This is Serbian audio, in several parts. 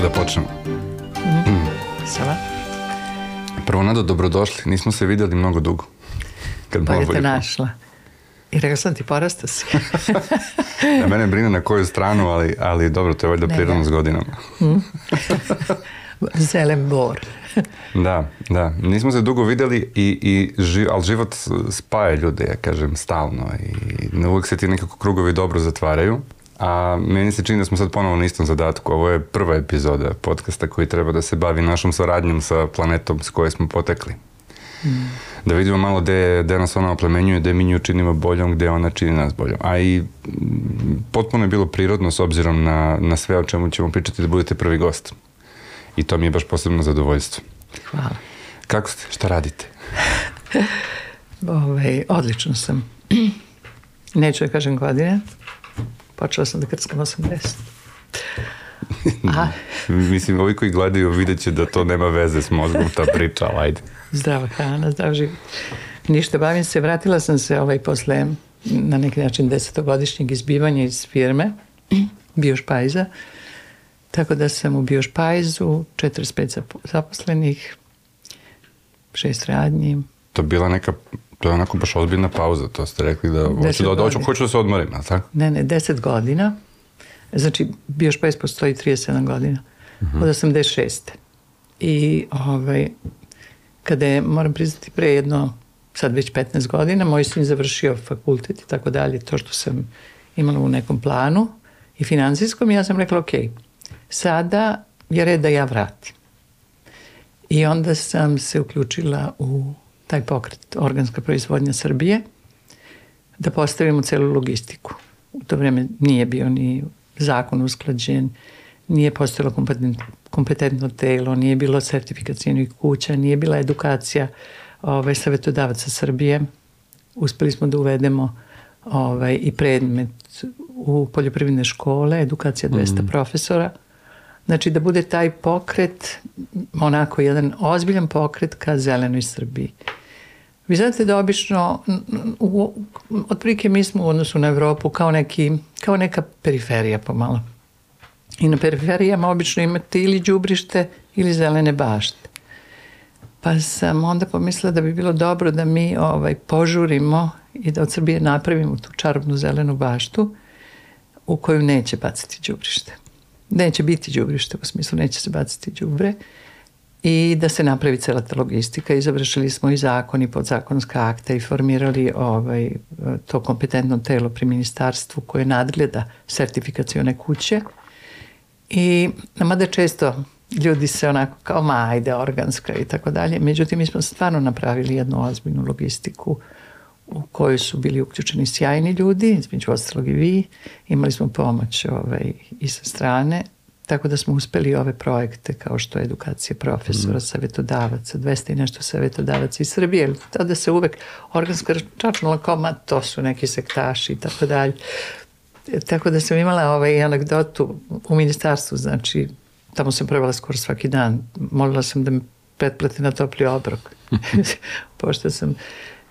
Pa da počnemo. Mm. Sava? Prvo, Nado, dobrodošli. Nismo se vidjeli mnogo dugo. Kad Pa je te našla. I rekla sam ti, porasta si. Da mene brine na koju stranu, ali, ali dobro, to je valjda prirodno ne. s godinama. Zelen bor. Da, da. Nismo se dugo vidjeli, i, i ži- ali život spaja ljude, ja kažem, stalno. I uvijek se ti nekako krugovi dobro zatvaraju. A meni se čini da smo sad ponovo na istom zadatku. Ovo je prva epizoda podcasta koji treba da se bavi našom saradnjom sa planetom s koje smo potekli. Da vidimo malo gde, gde nas ona oplemenjuje, gde mi nju činimo boljom, gde ona čini nas boljom. A i mm, potpuno je bilo prirodno s obzirom na, na sve o čemu ćemo pričati da budete prvi gost. I to mi je baš posebno zadovoljstvo. Hvala. Kako ste? Šta radite? Ove, odlično sam. Neću da kažem godine. Počela sam da krckam 80. A, Mislim, ovi koji gledaju vidjet će da to nema veze s mozgom, ta priča, ali ajde. zdrava hrana, zdrav život. Ništa, bavim se, vratila sam se ovaj, posle na neki način desetogodišnjeg izbivanja iz firme, Biošpajza. Tako da sam u Biošpajzu, 45 zapo- zaposlenih, šest radnji, To bila neka, to je onako baš ozbiljna pauza, to ste rekli da hoću da, da hoću, hoću da se odmorim, ali tako? Ne, ne, 10 godina. Znači, Biošpajs postoji 37 godina. Od 86. I ovaj, kada je, moram priznati, pre jedno, sad već 15 godina, moj sin završio fakultet i tako dalje, to što sam imala u nekom planu i financijskom, ja sam rekla, ok, sada je red da ja vratim. I onda sam se uključila u taj pokret Organska proizvodnja Srbije, da postavimo celu logistiku. U to vreme nije bio ni zakon usklađen, nije postojalo kompetentno, telo, nije bilo sertifikacijnih kuća, nije bila edukacija ovaj, savjetodavaca Srbije. Uspeli smo da uvedemo ovaj, i predmet u poljoprivredne škole, edukacija 200 profesora. Znači da bude taj pokret, onako jedan ozbiljan pokret ka zelenoj Srbiji. Vi znate da obično, u, otprilike mi smo u odnosu na Evropu kao, neki, kao neka periferija pomalo. I na periferijama obično imate ili đubrište ili zelene bašte. Pa sam onda pomislila da bi bilo dobro da mi ovaj, požurimo i da od Srbije napravimo tu čarobnu zelenu baštu u koju neće baciti đubrište. Neće biti đubrište, u smislu neće se baciti đubre i da se napravi cela ta logistika. I završili smo i zakon i podzakonska akta i formirali ovaj, to kompetentno telo pri ministarstvu koje nadgleda sertifikacione kuće. I mada često ljudi se onako kao ma ajde organska i tako dalje, međutim mi smo stvarno napravili jednu ozbiljnu logistiku u kojoj su bili uključeni sjajni ljudi, između ostalog i vi, imali smo pomoć ovaj, i sa strane, tako da smo uspeli ove projekte kao što je edukacija profesora, savjetodavaca, 200 i nešto savjetodavaca iz Srbije, tada se uvek organska računala kao ma to su neki sektaši i tako dalje. Tako da sam imala ovaj anegdotu u ministarstvu, znači tamo sam prvala skoro svaki dan. Molila sam da mi pretplate na topli obrok. Pošto sam...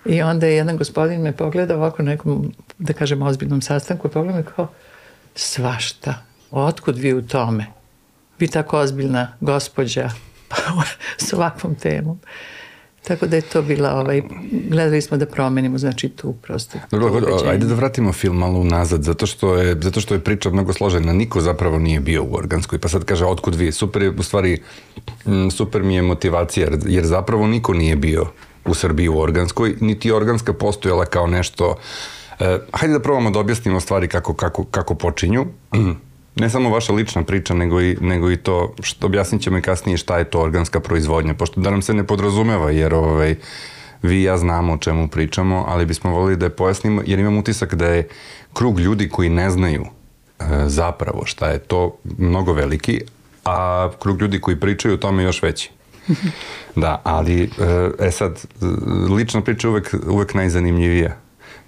I onda je jedan gospodin me pogledao ovako na nekom, da kažem, ozbiljnom sastanku i pogledao me kao, svašta, otkud vi u tome? Vi tako ozbiljna gospođa s ovakvom temom. Tako da je to bila, ovaj, gledali smo da promenimo, znači tu prosto. Dobro, ubeđenje. ajde da vratimo film malo unazad, zato što je, zato što je priča mnogo složena. Niko zapravo nije bio u organskoj, pa sad kaže otkud vi. Super je, u stvari, mm, super mi je motivacija, jer, jer zapravo niko nije bio u Srbiji u organskoj, niti je organska postojala kao nešto... E, hajde da probamo da objasnimo stvari kako, kako, kako počinju. Ne samo vaša lična priča, nego i, nego i to, što objasnit ćemo i kasnije šta je to organska proizvodnja, pošto da nam se ne podrazumeva, jer ovaj, vi i ja znamo o čemu pričamo, ali bismo volili da je pojasnimo, jer imam utisak da je krug ljudi koji ne znaju e, zapravo šta je to mnogo veliki, a krug ljudi koji pričaju o tome još veći. da, ali e, e sad, lična priča je uvek, uvek najzanimljivija.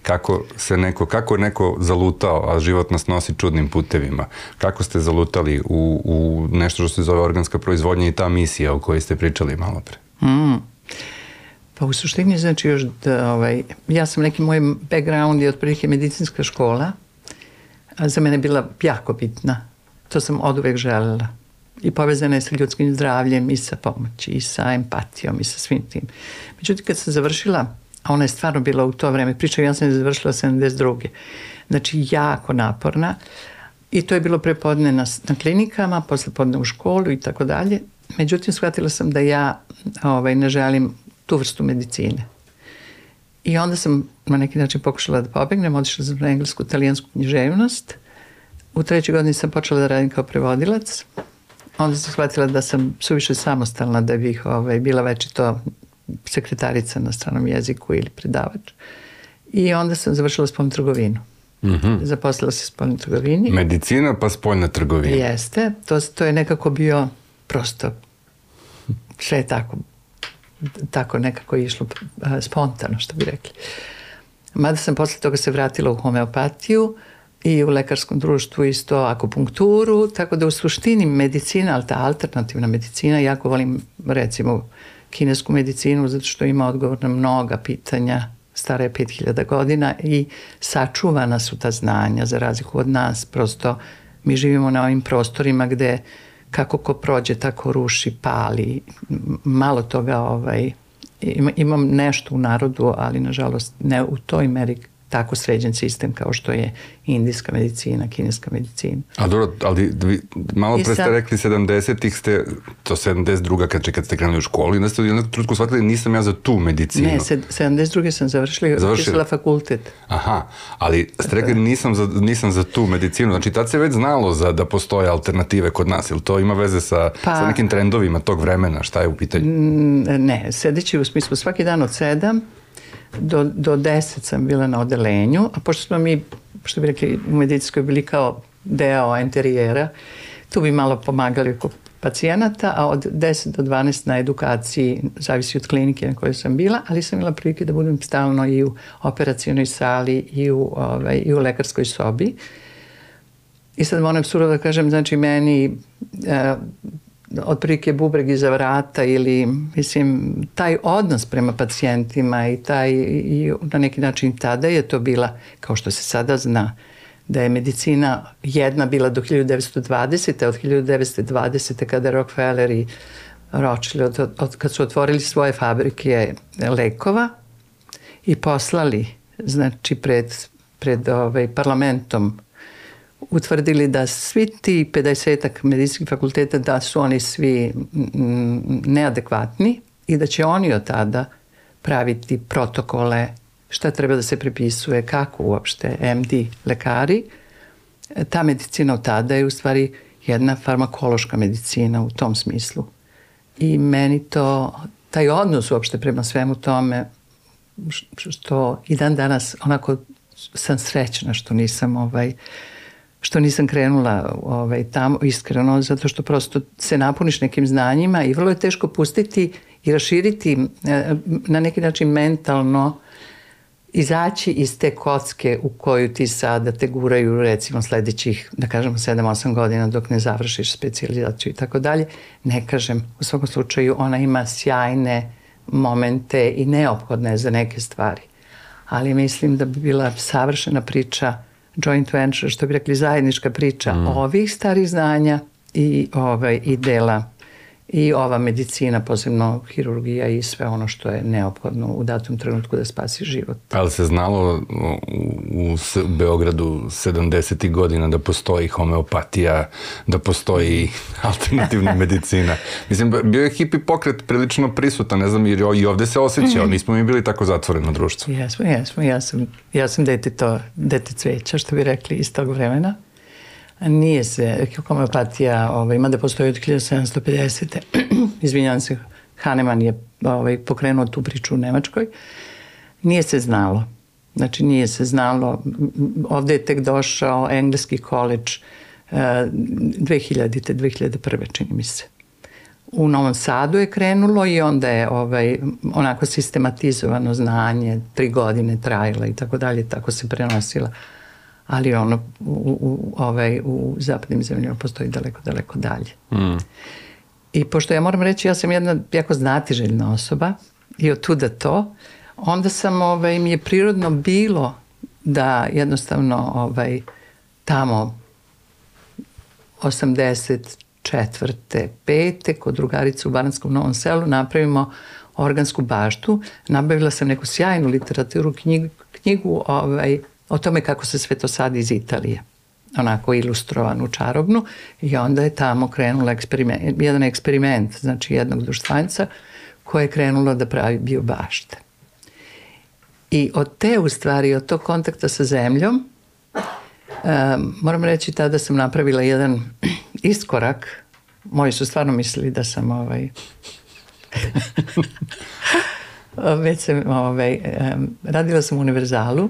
Kako se neko, kako je neko zalutao, a život nas nosi čudnim putevima. Kako ste zalutali u, u nešto što se zove organska proizvodnja i ta misija o kojoj ste pričali malo pre? Mm. Pa u suštini znači još da, ovaj, ja sam neki moj background je otprilike medicinska škola, a za mene bila jako bitna. To sam od uvek želela. i povezana je sa ljudskim zdravljem i sa pomoći i sa empatijom i sa svim tim. Međutim, kad sam završila, a ona je stvarno bila u to vreme, priča ja sam je završila 72. Znači, jako naporna i to je bilo prepodne na, na klinikama, posle podne u školu i tako dalje. Međutim, shvatila sam da ja ovaj, ne želim tu vrstu medicine. I onda sam na neki način pokušala da pobegnem, odišla sam na englesku, italijansku književnost. U trećoj godini sam počela da radim kao prevodilac. Onda sam shvatila da sam suviše samostalna da bih ovaj, bila večito sekretarica na stranom jeziku ili predavač. I onda sam završila spoljnu trgovinu. Mm -hmm. Zaposlila se spoljnu trgovini. Medicina pa spoljna trgovina. Jeste. To, to je nekako bio prosto sve je tako tako nekako išlo spontano, što bi rekli. Mada sam posle toga se vratila u homeopatiju i u lekarskom društvu isto akupunkturu, tako da u suštini medicina, ali ta alternativna medicina, jako volim recimo kinesku medicinu zato što ima odgovor na mnoga pitanja stare 5000 godina i sačuvana su ta znanja za razliku od nas. Prosto mi živimo na ovim prostorima gde kako ko prođe tako ruši, pali. Malo toga ovaj, imam nešto u narodu, ali nažalost ne u toj meri tako sređen sistem kao što je indijska medicina, kineska medicina. A dobro, ali vi, malo pre ste rekli 70-ih ste, to 72. kad, kad ste krenuli u školu i onda ste u jednom trutku shvatili nisam ja za tu medicinu. Ne, 72. sam završila, završila fakultet. Aha, ali ste rekli nisam za, nisam za tu medicinu, znači tad se već znalo za, da postoje alternative kod nas, ili to ima veze sa, pa, sa nekim trendovima tog vremena, šta je u pitanju? Ne, sedeći u smislu svaki dan od sedam, do, do 10 sam bila na odelenju, a pošto smo mi, što bi rekli, u medicinskoj bili kao deo enterijera, tu bi malo pomagali oko pacijenata, a od 10 do 12 na edukaciji, zavisi od klinike na kojoj sam bila, ali sam imala prilike da budem stalno i u operacijonoj sali i u, ovaj, i u lekarskoj sobi. I sad moram surovo da kažem, znači meni e, otprilike bubreg iza vrata ili mislim taj odnos prema pacijentima i taj i na neki način tada je to bila kao što se sada zna da je medicina jedna bila do 1920. od 1920. kada Rockefeller i Rothschild od, od, kad su otvorili svoje fabrike lekova i poslali znači pred, pred ovaj, parlamentom utvrdili da svi ti 50 medicinskih fakulteta da su oni svi neadekvatni i da će oni od tada praviti protokole šta treba da se prepisuje, kako uopšte MD lekari. Ta medicina od tada je u stvari jedna farmakološka medicina u tom smislu. I meni to, taj odnos uopšte prema svemu tome, što i dan danas onako sam srećna što nisam ovaj, uh, što nisam krenula ovaj, tamo iskreno, zato što prosto se napuniš nekim znanjima i vrlo je teško pustiti i raširiti e, na neki način mentalno izaći iz te kocke u koju ti sada te guraju recimo sledećih, da kažemo 7-8 godina dok ne završiš specializaciju i tako dalje. Ne kažem, u svakom slučaju ona ima sjajne momente i neophodne za neke stvari. Ali mislim da bi bila savršena priča joint venture, što bi rekli zajednička priča mm. ovih starih znanja i, ovaj, i dela i ova medicina, posebno hirurgija i sve ono što je neophodno u datom trenutku da spasi život. Ali se znalo u, u Beogradu 70. godina da postoji homeopatija, da postoji alternativna medicina. Mislim, bio je hipi pokret prilično prisutan, ne znam, jer i ovde se osjećao, nismo mi bili tako zatvoreno društvo. Jesmo, jesmo, ja sam, ja sam dete to, dete cveća, što bi rekli iz tog vremena. Nije se, homeopatija ovaj, ima da postoji od 1750. Izvinjam se, Hahnemann je ovaj, pokrenuo tu priču u Nemačkoj. Nije se znalo. Znači nije se znalo. Ovde je tek došao engleski koleđ uh, 2000. 2001. čini mi se. U Novom Sadu je krenulo i onda je ovaj, onako sistematizovano znanje, tri godine trajala i tako dalje, tako se prenosila ali ono u, u, ovaj, u zapadnim zemljama postoji daleko, daleko dalje. Mm. I pošto ja moram reći, ja sam jedna jako znatiželjna osoba i od tuda to, onda sam, ovaj, mi je prirodno bilo da jednostavno ovaj, tamo 84. četvrte, pete, kod drugarice u Bananskom Novom selu napravimo organsku baštu. Nabavila sam neku sjajnu literaturu, knjigu, knjigu ovaj, o tome kako se sve to sad iz Italije onako ilustrovanu čarobnu i onda je tamo krenula eksperiment, jedan eksperiment, znači jednog društvanca koje je krenulo da pravi biobašte. I od te u stvari, od tog kontakta sa zemljom, um, moram reći tada sam napravila jedan iskorak. Moji su stvarno mislili da sam ovaj, već sam ovaj, um, radila sam u univerzalu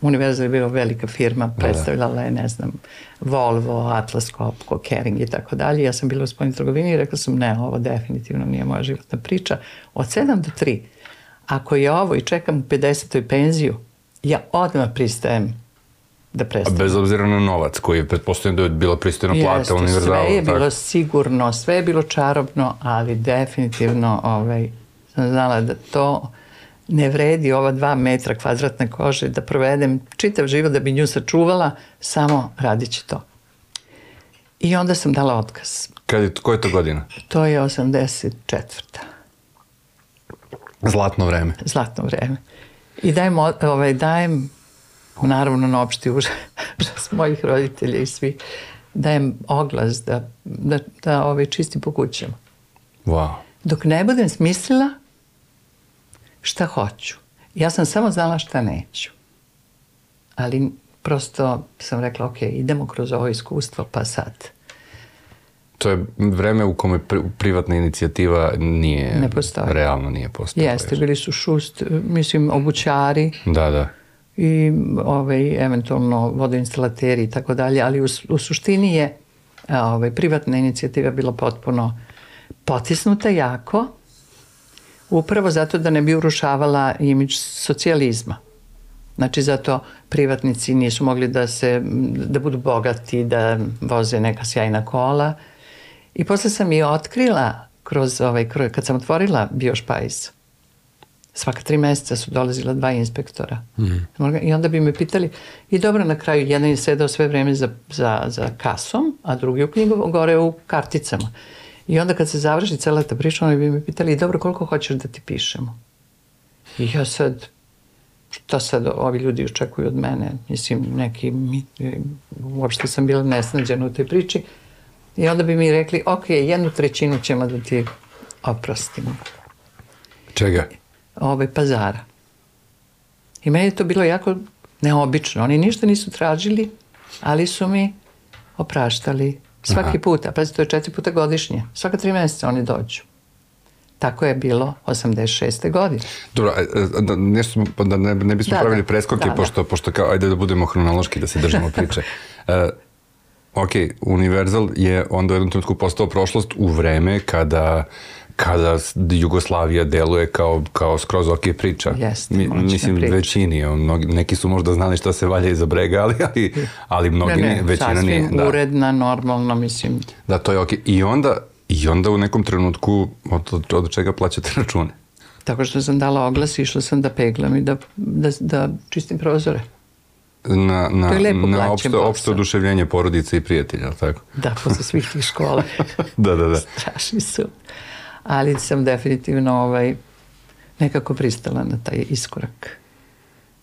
Univerzal je bila velika firma, da, da. predstavljala je, ne znam, Volvo, Atlas Copco, Kering i tako dalje. Ja sam bila u spoljnoj trgovini i rekla sam, ne, ovo definitivno nije moja životna priča. Od 7 do 3, ako je ovo i čekam u 50. penziju, ja odmah pristajem da prestanem. A bez obzira na novac koji je, pretpostavljeno da je bila pristojna plata Jeste, univerzalu. Sve je tako. bilo sigurno, sve je bilo čarobno, ali definitivno ovaj, sam znala da to ne vredi ova dva metra kvadratne kože da provedem čitav život da bi nju sačuvala, samo radit će to. I onda sam dala otkaz. Kad je, koja je to godina? To je 84. Zlatno vreme. Zlatno vreme. I dajem, ovaj, dajem naravno na opšti užas mojih roditelja i svi, dajem oglas da, da, da ovaj, čistim po kućama. Wow. Dok ne budem smislila šta hoću. Ja sam samo znala šta neću. Ali prosto sam rekla, ok, idemo kroz ovo iskustvo, pa sad. To je vreme u kome privatna inicijativa nije... Ne postoji. Realno nije postojala. Jeste, bili su šust, mislim, obućari. Da, da. I ovaj, eventualno vodoinstalateri i tako dalje, ali u, u suštini je ovaj, privatna inicijativa bila potpuno potisnuta jako, upravo zato da ne bi urušavala imidž socijalizma. Znači zato privatnici nisu mogli da se da budu bogati, da voze neka sjajna kola. I posle sam i otkrila kroz ovaj kad sam otvorila Biošpajs. Svaka tri meseca su dolazila dva inspektora. Mm. I onda bi me pitali, i dobro na kraju, jedan je sedao sve vreme za, za, za kasom, a drugi u knjigu gore u karticama. I onda kad se završi cela ta priča, oni bi me pitali, dobro, koliko hoćeš da ti pišemo? I ja sad, šta sad ovi ljudi očekuju od mene? Mislim, neki, mi, uopšte sam bila nesnađena u toj priči. I onda bi mi rekli, ok, jednu trećinu ćemo da ti oprostimo. Čega? Ove pazara. I meni je to bilo jako neobično. Oni ništa nisu tražili, ali su mi opraštali Svaki Aha. puta, pa to je četiri puta godišnje. Svaka tri meseca oni dođu. Tako je bilo 86. godine. Dobro, da, nešto, pa da ne, ne bismo da, pravili da. preskoke, da, pošto, da. pošto kao, ajde da budemo hronološki, da se držimo priče. Uh, ok, Universal je onda u jednom trenutku postao prošlost u vreme kada kada Jugoslavija deluje kao, kao skroz ok priča. Jeste, Mi, mislim, priča. većini. Mnogi, neki su možda znali šta se valja iza brega, ali, ali, ali mnogi ne, ne, većina nije. Da. uredna, normalno, mislim. Da, to je ok. I onda, i onda u nekom trenutku od, od, od čega plaćate račune? Tako što sam dala oglas, išla sam da peglam i da, da, da čistim prozore. Na, na, to je lepo na opšte, opšte oduševljenje porodice i prijatelja, tako? Da, posle svih tih škola. da, da, da. Strašni su ali sam definitivno ovaj, nekako pristala na taj iskorak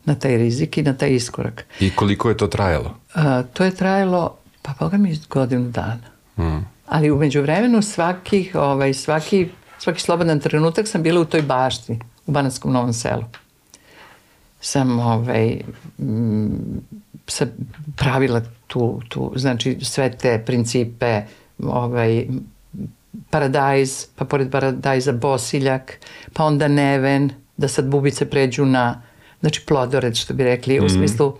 na taj rizik i na taj iskorak. I koliko je to trajalo? A, to je trajalo, pa boga mi godinu dana. Mm. Ali umeđu vremenu svaki, ovaj, svaki, svaki slobodan trenutak sam bila u toj bašti u Bananskom Novom selu. Sam ovaj, m, sam pravila tu, tu, znači sve te principe ovaj, paradajz, pa pored paradajza bosiljak, pa onda neven, da sad bubice pređu na, znači plodored što bi rekli, mm. u mhm. smislu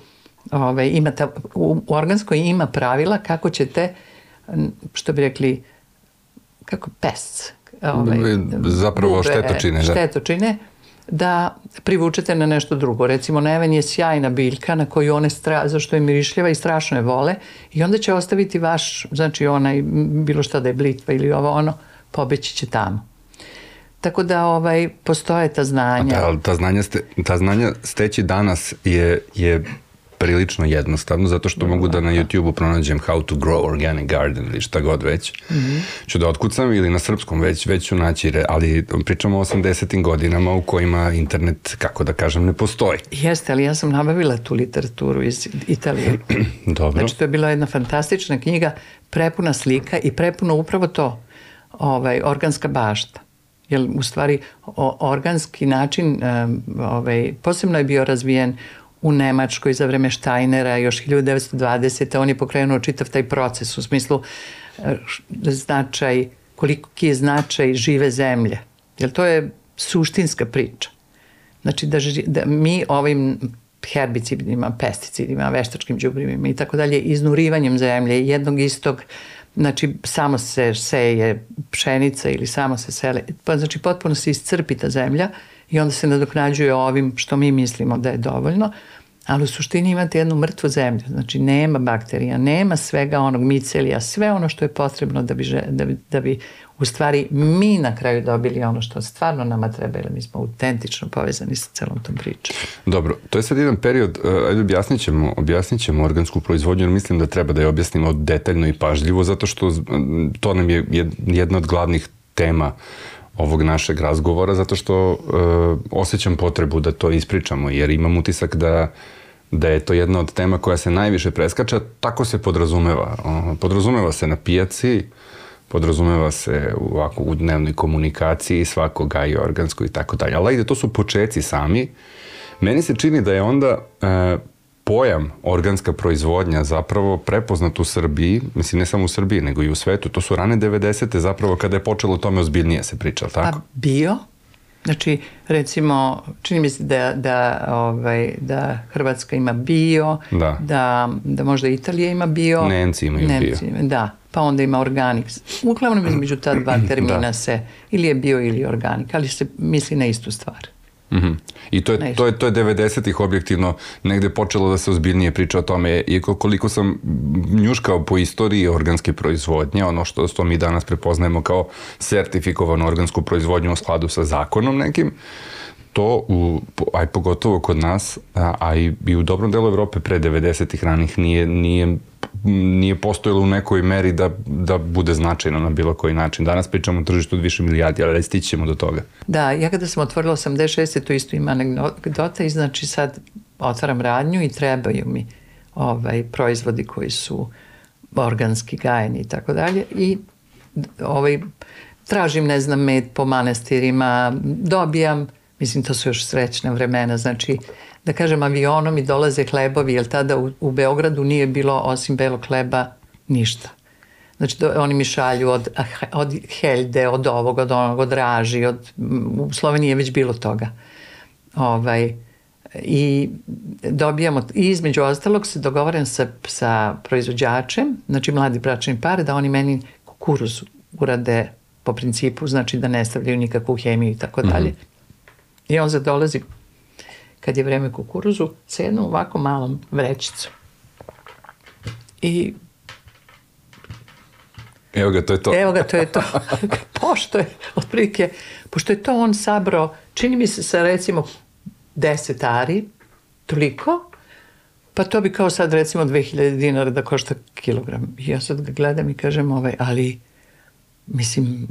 ovaj, ima ta, u, u organskoj ima pravila kako ćete, što bi rekli, kako pes, ovaj, zapravo bube, štetočine, da. štetočine, da privučete na nešto drugo. Recimo, neven je sjajna biljka na koju one stra, zašto je mirišljiva i strašno je vole i onda će ostaviti vaš, znači onaj, bilo šta da je blitva ili ovo ono, pobeći će tamo. Tako da ovaj, postoje ta znanja. A ta, ta, znanja ste, ta znanja steći danas je, je prilično jednostavno, zato što mogu da na YouTube-u pronađem how to grow organic garden ili šta god već. Mm -hmm. Ću da otkucam ili na srpskom već, već ću naći, ali pričamo o 80. godinama u kojima internet, kako da kažem, ne postoji. Jeste, ali ja sam nabavila tu literaturu iz Italije. Dobro. Znači, to je bila jedna fantastična knjiga, prepuna slika i prepuno upravo to, ovaj, organska bašta jer u stvari o, organski način um, ovaj, posebno je bio razvijen u Nemačkoj za vreme Steinera još 1920. On je pokrenuo čitav taj proces u smislu e, značaj, koliki je značaj žive zemlje. Jer to je suštinska priča. Znači da, da mi ovim herbicidima, pesticidima, veštačkim džubrivima i tako dalje, iznurivanjem zemlje jednog istog znači samo se seje pšenica ili samo se sele, pa znači potpuno se iscrpi ta zemlja i onda se nadoknađuje ovim što mi mislimo da je dovoljno, ali u suštini imate jednu mrtvu zemlju, znači nema bakterija, nema svega onog micelija, sve ono što je potrebno da bi, da bi, da bi u stvari mi na kraju dobili ono što stvarno nama treba, jer mi smo autentično povezani sa celom tom pričom. Dobro, to je sad jedan period, uh, ajde objasnit ćemo, objasnit ćemo organsku proizvodnju, jer mislim da treba da je objasnimo detaljno i pažljivo, zato što to nam je jedna od glavnih tema ovog našeg razgovora, zato što uh, osjećam potrebu da to ispričamo, jer imam utisak da da je to jedna od tema koja se najviše preskača, tako se podrazumeva. Podrazumeva se na pijaci, podrazumeva se ovako, u dnevnoj komunikaciji, svako gaji organsko i tako dalje. Ali ajde, to su počeci sami. Meni se čini da je onda e, pojam organska proizvodnja zapravo prepoznat u Srbiji, mislim ne samo u Srbiji, nego i u svetu. To su rane 90. zapravo kada je počelo o tome ozbiljnije se priča, tako? A bio? Znači, recimo, čini mi se da, da, ovaj, da Hrvatska ima bio, da, da, da možda Italija ima bio. Nemci imaju Nemci, bio. Da, pa onda ima organik. Uglavnom između ta dva termina da. se ili je bio ili organik, ali se misli na istu stvar. Mm -hmm. I to je, to je, to je 90-ih objektivno negde počelo da se ozbiljnije priča o tome i koliko sam njuškao po istoriji organske proizvodnje, ono što, što mi danas prepoznajemo kao sertifikovanu organsku proizvodnju u skladu sa zakonom nekim, to, u, aj pogotovo kod nas, a, a i, i u dobrom delu Evrope pre 90-ih ranih nije, nije nije postojalo u nekoj meri da, da bude značajno na bilo koji način. Danas pričamo o tržištu od više milijardi, ali stićemo do toga. Da, ja kada sam otvorila 86. to isto ima anegdota i znači sad otvaram radnju i trebaju mi ovaj, proizvodi koji su organski gajeni i tako dalje i ovaj, tražim, ne znam, med po manastirima, dobijam, mislim, to su još srećne vremena, znači da kažem, avionom i dolaze hlebovi, jer tada u, u Beogradu nije bilo osim belog hleba ništa. Znači, do, oni mi šalju od, od Helde, od ovog, od onog, od Raži, od, u Sloveniji je već bilo toga. Ovaj, I dobijamo, i između ostalog se dogovoram sa, sa proizvođačem, znači mladi bračni par, da oni meni kukuruz urade po principu, znači da ne stavljaju nikakvu hemiju i tako dalje. Mhm. I on dolazi kad je vreme kukuruzu, sa jednom ovako malom vrećicom. I Evo ga, to je to. Evo ga, to je to. pošto je, otprilike, pošto je to on sabrao, čini mi se sa recimo 10 ari, toliko, pa to bi kao sad recimo 2000 dinara da košta kilogram. I ja sad ga gledam i kažem, ovaj, ali mislim,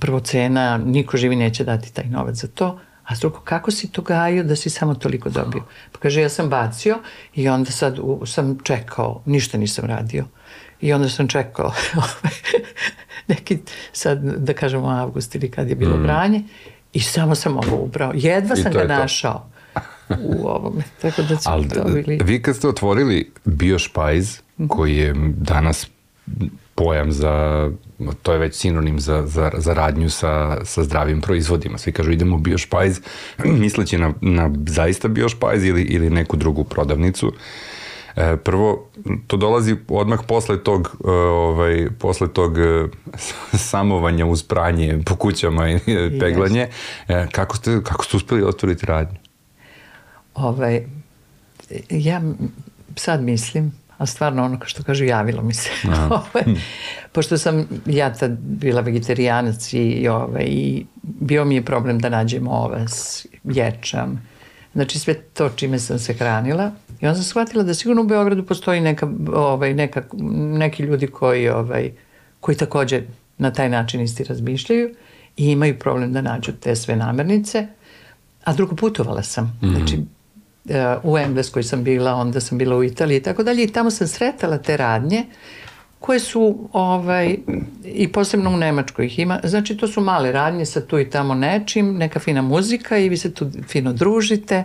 prvo cena, niko živi neće dati taj novac za to, A drugo, kako si to gajio da si samo toliko dobio? Pa kaže, ja sam bacio i onda sad u, sam čekao, ništa nisam radio. I onda sam čekao ovaj, neki, sad da kažemo avgust ili kad je bilo mm. branje i samo sam ovo ubrao. Jedva I sam ga našao u ovome. Tako da Ali, dobili... Vi kad ste otvorili Biošpajz, mhm. koji je danas pojam za, to je već sinonim za, za, za radnju sa, sa zdravim proizvodima. Svi kažu idemo u biošpajz, misleći na, na zaista biošpajz ili, ili neku drugu prodavnicu. E, prvo, to dolazi odmah posle tog, e, ovaj, posle tog e, samovanja uz pranje po kućama i peglanje. E, kako, ste, kako ste uspeli otvoriti radnju? Ovaj, ja sad mislim a stvarno ono što kažu javilo mi se. Ovaj, hm. Pošto sam ja tad bila vegetarijanac i, ovaj, i bio mi je problem da nađem ovas, ječam, znači sve to čime sam se hranila I onda sam shvatila da sigurno u Beogradu postoji neka, ovaj, neka, neki ljudi koji, ovaj, koji takođe na taj način isti razmišljaju i imaju problem da nađu te sve namernice. A drugo putovala sam. Mm -hmm. Znači, e, u Engleskoj sam bila, onda sam bila u Italiji i tako dalje i tamo sam sretala te radnje koje su ovaj, i posebno u Nemačkoj ih ima. Znači to su male radnje sa tu i tamo nečim, neka fina muzika i vi se tu fino družite.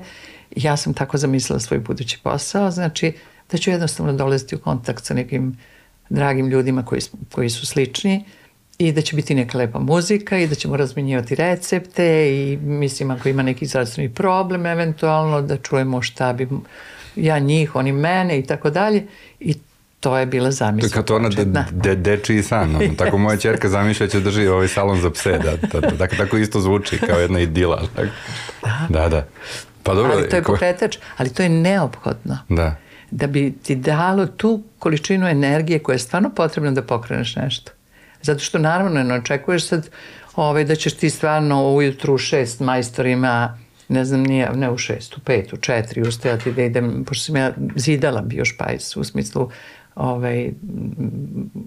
Ja sam tako zamislila svoj budući posao, znači da ću jednostavno dolaziti u kontakt sa nekim dragim ljudima koji, koji su slični i da će biti neka lepa muzika i da ćemo razmenjivati recepte i mislim ako ima neki zdravstveni problem eventualno da čujemo šta bi ja njih, oni mene i tako dalje i to je bila zamisla. To je kao to ona de, de, dečiji san. Ono. Tako moja čerka zamišlja će drži ovaj salon za pse. Da, da, da, tako, tako isto zvuči kao jedna idila. Da. da, da. Pa dobro, ali to je pokretač, ali to je neophodno. Da. Da bi ti dalo tu količinu energije koja je stvarno potrebna da pokreneš nešto. Zato što naravno ne očekuješ sad ovaj, da ćeš ti stvarno ujutru u šest majstorima ne znam, nije, ne u šest, u pet, u četiri ustajati da idem, pošto sam ja zidala bio špajs u smislu ovaj,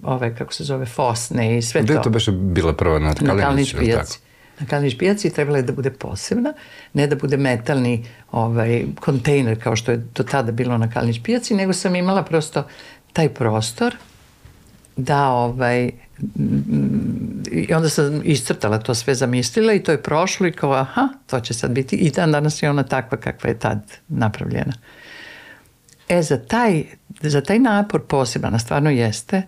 ovaj, kako se zove, fosne i sve Gde to. Gde to beše bila prva na Kalinić? Na Kalinić pijaci. Na Kalinić pijaci trebala je da bude posebna, ne da bude metalni ovaj, kontejner kao što je do tada bilo na Kalinić pijaci, nego sam imala prosto taj prostor da ovaj, i onda sam iscrtala to sve zamislila i to je prošlo i kao aha, to će sad biti i dan danas je ona takva kakva je tad napravljena. E, za taj, za taj napor poseban, stvarno jeste,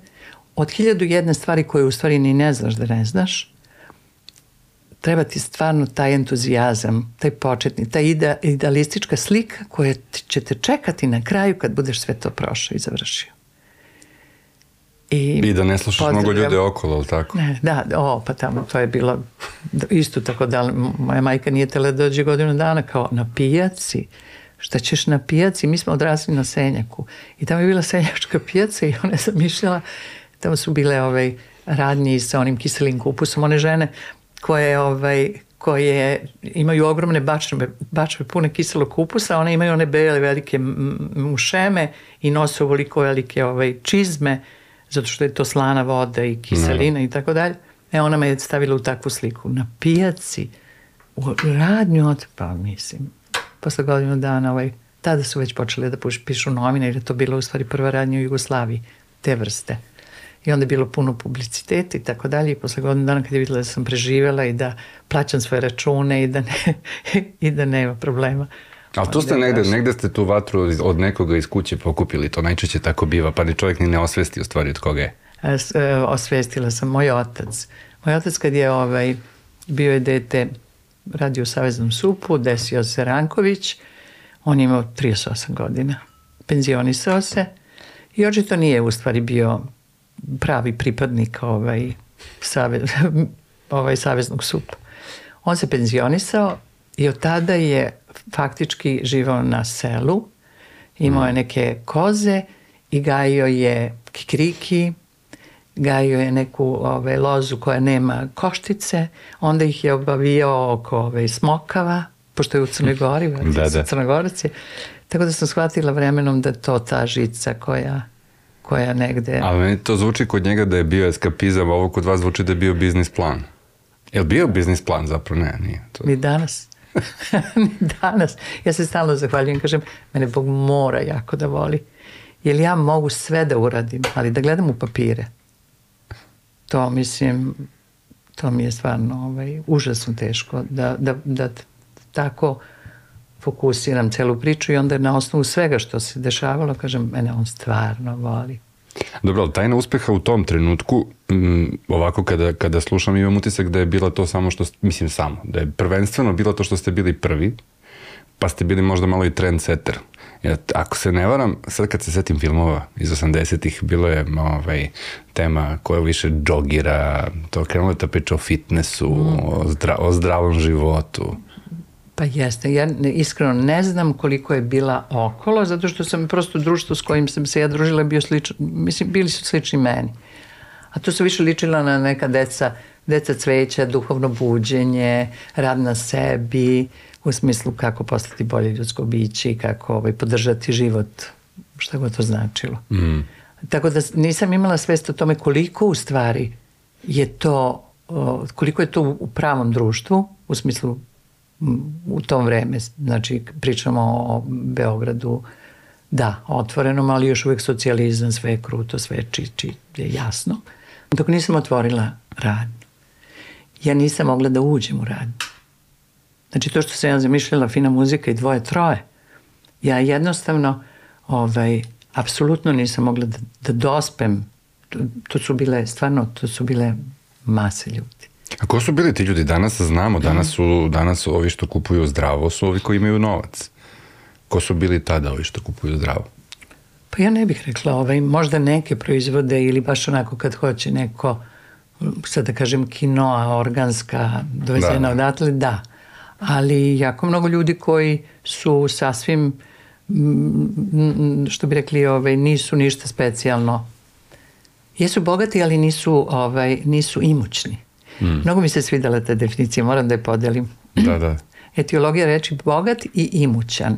od hiljadu jedne stvari koje u stvari ni ne znaš da ne znaš, treba ti stvarno taj entuzijazam, taj početni, ta ide, idealistička slika koja će te čekati na kraju kad budeš sve to prošao i završio. I, I da ne slušaš mnogo ljude okolo, ali tako? Ne, da, o, pa tamo to je bilo isto tako da moja majka nije tele da dođe godinu dana kao na pijaci. Šta ćeš na pijaci? Mi smo odrasli na Senjaku. I tamo je bila Senjačka pijaca i ona je zamišljala, tamo su bile ovaj, radnje sa onim kiselim kupusom, one žene koje ovaj, koje imaju ogromne bačve, bačve pune kiselog kupusa, one imaju one bele velike mušeme i nose ovoliko velike ovaj, čizme zato što je to slana voda i kiselina i tako dalje. E, ona me je stavila u takvu sliku. Na pijaci, u radnju od, pa mislim, posle godinu dana, ovaj, tada su već počeli da pišu novine, jer je to bilo u stvari prva radnja u Jugoslaviji, te vrste. I onda je bilo puno publiciteta i tako dalje. I posle godinu dana kad je videla da sam preživela i da plaćam svoje račune i da, ne, i da nema problema, Ali tu ste negde, negde ste tu vatru od nekoga iz kuće pokupili, to najčešće tako biva, pa ni čovjek ni ne osvesti u stvari od koga je. E, osvestila sam moj otac. Moj otac kad je ovaj, bio je dete, radio u Saveznom supu, desio se Ranković, on je imao 38 godina, penzionisao se i očito nije u stvari bio pravi pripadnik ovaj, savez, ovaj saveznog supa. On se penzionisao i od tada je faktički živao na selu, imao je mm. neke koze i gajio je kikriki, gajio je neku ove, lozu koja nema koštice, onda ih je obavijao oko ove, smokava, pošto je u Crnoj Gori, da, da. Crnogorac je. Tako da sam shvatila vremenom da to ta žica koja koja negde... Ali meni to zvuči kod njega da je bio eskapizam, ovo kod vas zvuči da je bio biznis plan. Je li bio biznis plan zapravo? Ne, nije. To... Mi danas. danas. Ja se stalno zahvaljujem, kažem, mene Bog mora jako da voli. Jer ja mogu sve da uradim, ali da gledam u papire. To mislim, to mi je stvarno ovaj, užasno teško da, da, da tako fokusiram celu priču i onda na osnovu svega što se dešavalo, kažem, mene on stvarno voli. Dobro, ali tajna uspeha u tom trenutku, m, ovako kada, kada slušam imam utisak da je bila to samo što, mislim samo, da je prvenstveno bilo to što ste bili prvi, pa ste bili možda malo i trendsetter. Ja, ako se ne varam, sad kad se setim filmova iz 80-ih, bilo je ovaj, tema koja više džogira, to krenulo je ta priča o fitnessu, mm. o, zdra, o zdravom životu. Pa jeste, ja iskreno ne znam koliko je bila okolo, zato što sam prosto društvo s kojim sam se ja družila bio slično, mislim, bili su slični meni. A to su više ličila na neka deca deca cveća, duhovno buđenje, rad na sebi, u smislu kako postati bolje ljudsko biće i kako ovaj, podržati život, šta god to značilo. Mm. Tako da nisam imala svest o tome koliko u stvari je to, koliko je to u pravom društvu, u smislu u tom vreme, znači pričamo o Beogradu, da, otvorenom, ali još uvek socijalizam, sve je kruto, sve je či, či, je jasno. Dok nisam otvorila radnju, ja nisam mogla da uđem u radnju. Znači to što sam ja zamišljala fina muzika i dvoje, troje, ja jednostavno ovaj, apsolutno nisam mogla da, da dospem. To, to su bile, stvarno, to su bile mase ljudi. A ko su bili ti ljudi? Danas znamo, danas su, danas ovi što kupuju zdravo su ovi koji imaju novac. Ko su bili tada ovi što kupuju zdravo? Pa ja ne bih rekla, ovaj, možda neke proizvode ili baš onako kad hoće neko, sad da kažem kinoa organska dovezena da. odatle, da. Ali jako mnogo ljudi koji su sasvim što bi rekli, ovaj, nisu ništa specijalno. Jesu bogati, ali nisu, ovaj, nisu imućni. Mm. Mnogo mi se svidala ta definicija, moram da je podelim. Da, da. Etiologija reči bogat i imućan.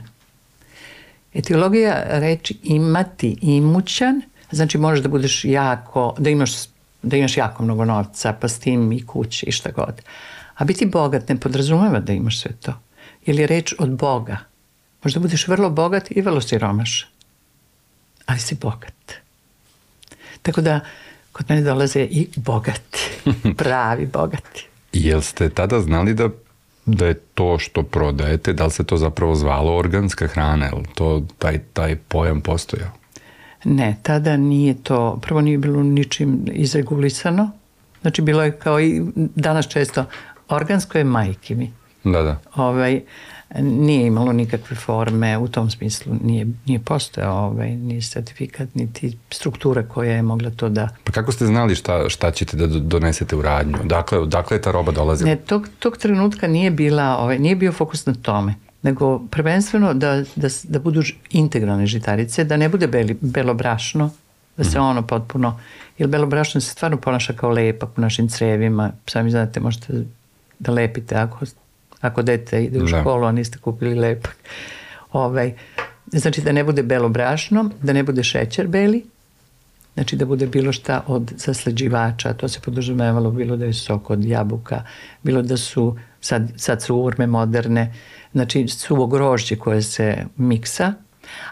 Etiologija reči imati imućan, znači možeš da budeš jako, da imaš, da imaš jako mnogo novca, pa s tim i kuće i šta god. A biti bogat ne podrazumeva da imaš sve to. Jer je reč od Boga. Možda budeš vrlo bogat i vrlo siromaš. Ali si bogat. Tako da kod mene dolaze i bogati. Pravi bogati. Jel ste tada znali da da je to što prodajete, da li se to zapravo zvalo organska hrana, je to taj, taj pojam postojao? Ne, tada nije to, prvo nije bilo ničim izregulisano, znači bilo je kao i danas često, organsko je majke mi. Da, da. Ovaj, nije imalo nikakve forme, u tom smislu nije, nije postojao ovaj, ni certifikat, niti struktura koja je mogla to da... Pa kako ste znali šta, šta ćete da donesete u radnju? Dakle, dakle je ta roba dolazila? Ne, tog, tog trenutka nije, bila, ovaj, nije bio fokus na tome, nego prvenstveno da, da, da budu integralne žitarice, da ne bude beli, belo brašno, da se mm. ono potpuno, jer belo brašno se stvarno ponaša kao lepak u našim crevima, sami znate, možete da lepite ako ako dete ide u da. školu, a niste kupili lepak. Ovaj, znači da ne bude belo brašno, da ne bude šećer beli, znači da bude bilo šta od zasleđivača, to se podrazumevalo, bilo da je sok od jabuka, bilo da su, sad, sad su urme moderne, znači suvo grožđe koje se miksa,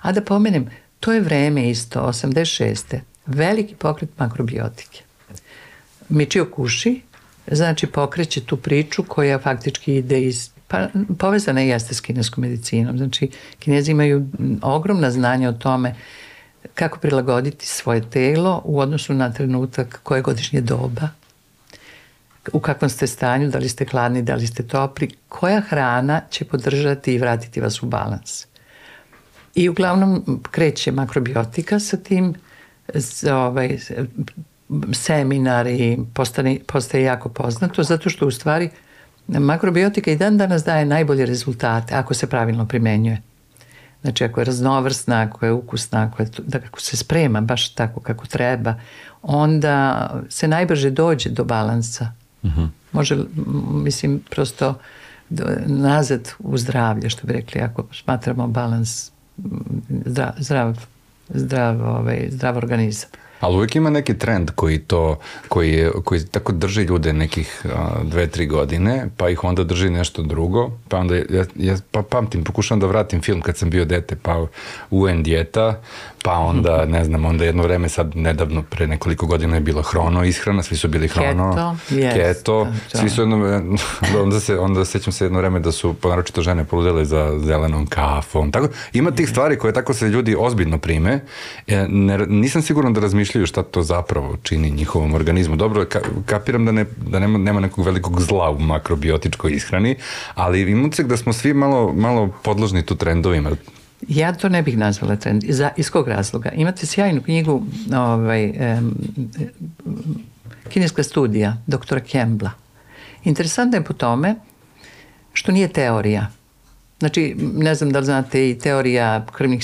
a da pomenem, to je vreme isto, 86. Veliki pokret makrobiotike. Mičio Kuši znači pokreće tu priču koja faktički ide iz pa povezana je jeste s kineskom medicinom. Znači, kinezi imaju ogromna znanja o tome kako prilagoditi svoje telo u odnosu na trenutak koje godišnje doba, u kakvom ste stanju, da li ste hladni, da li ste topli, koja hrana će podržati i vratiti vas u balans. I uglavnom kreće makrobiotika sa tim, ovaj, seminari postane, postaje jako poznato zato što u stvari makrobiotika i dan danas daje najbolje rezultate ako se pravilno primenjuje. Znači ako je raznovrsna, ako je ukusna, ako, je, da ako se sprema baš tako kako treba, onda se najbrže dođe do balansa. Uh mhm. -huh. Može, mislim, prosto do, nazad u zdravlje, što bi rekli, ako smatramo balans zdrav, zdrav, zdrav, ovaj, zdrav organizam. Ali uvijek ima neki trend koji to, koji, koji tako drži ljude nekih a, dve, tri godine, pa ih onda drži nešto drugo, pa onda, ja, ja pa pamtim, pokušam da vratim film kad sam bio dete, pa UN dijeta, pa onda, ne znam, onda jedno vreme sad nedavno, pre nekoliko godina je bilo hrono ishrana, svi su bili hrono, keto, yes, keto. Svi su jedno, onda se, onda sećam se jedno vreme da su, naročito žene, poludele za zelenom kafom, tako, ima tih stvari koje tako se ljudi ozbiljno prime, e, ne, nisam siguran da razmišljaju šta to zapravo čini njihovom organizmu. Dobro, ka, kapiram da, ne, da nema, nema nekog velikog zla u makrobiotičkoj ishrani, ali imam se da smo svi malo, malo podložni tu trendovima. Ja to ne bih nazvala trend. Za, iz kog razloga? Imate sjajnu knjigu ovaj, um, kineska studija doktora Kembla. Interesantna je po tome što nije teorija. Znači, ne znam da li znate i teorija krvnih,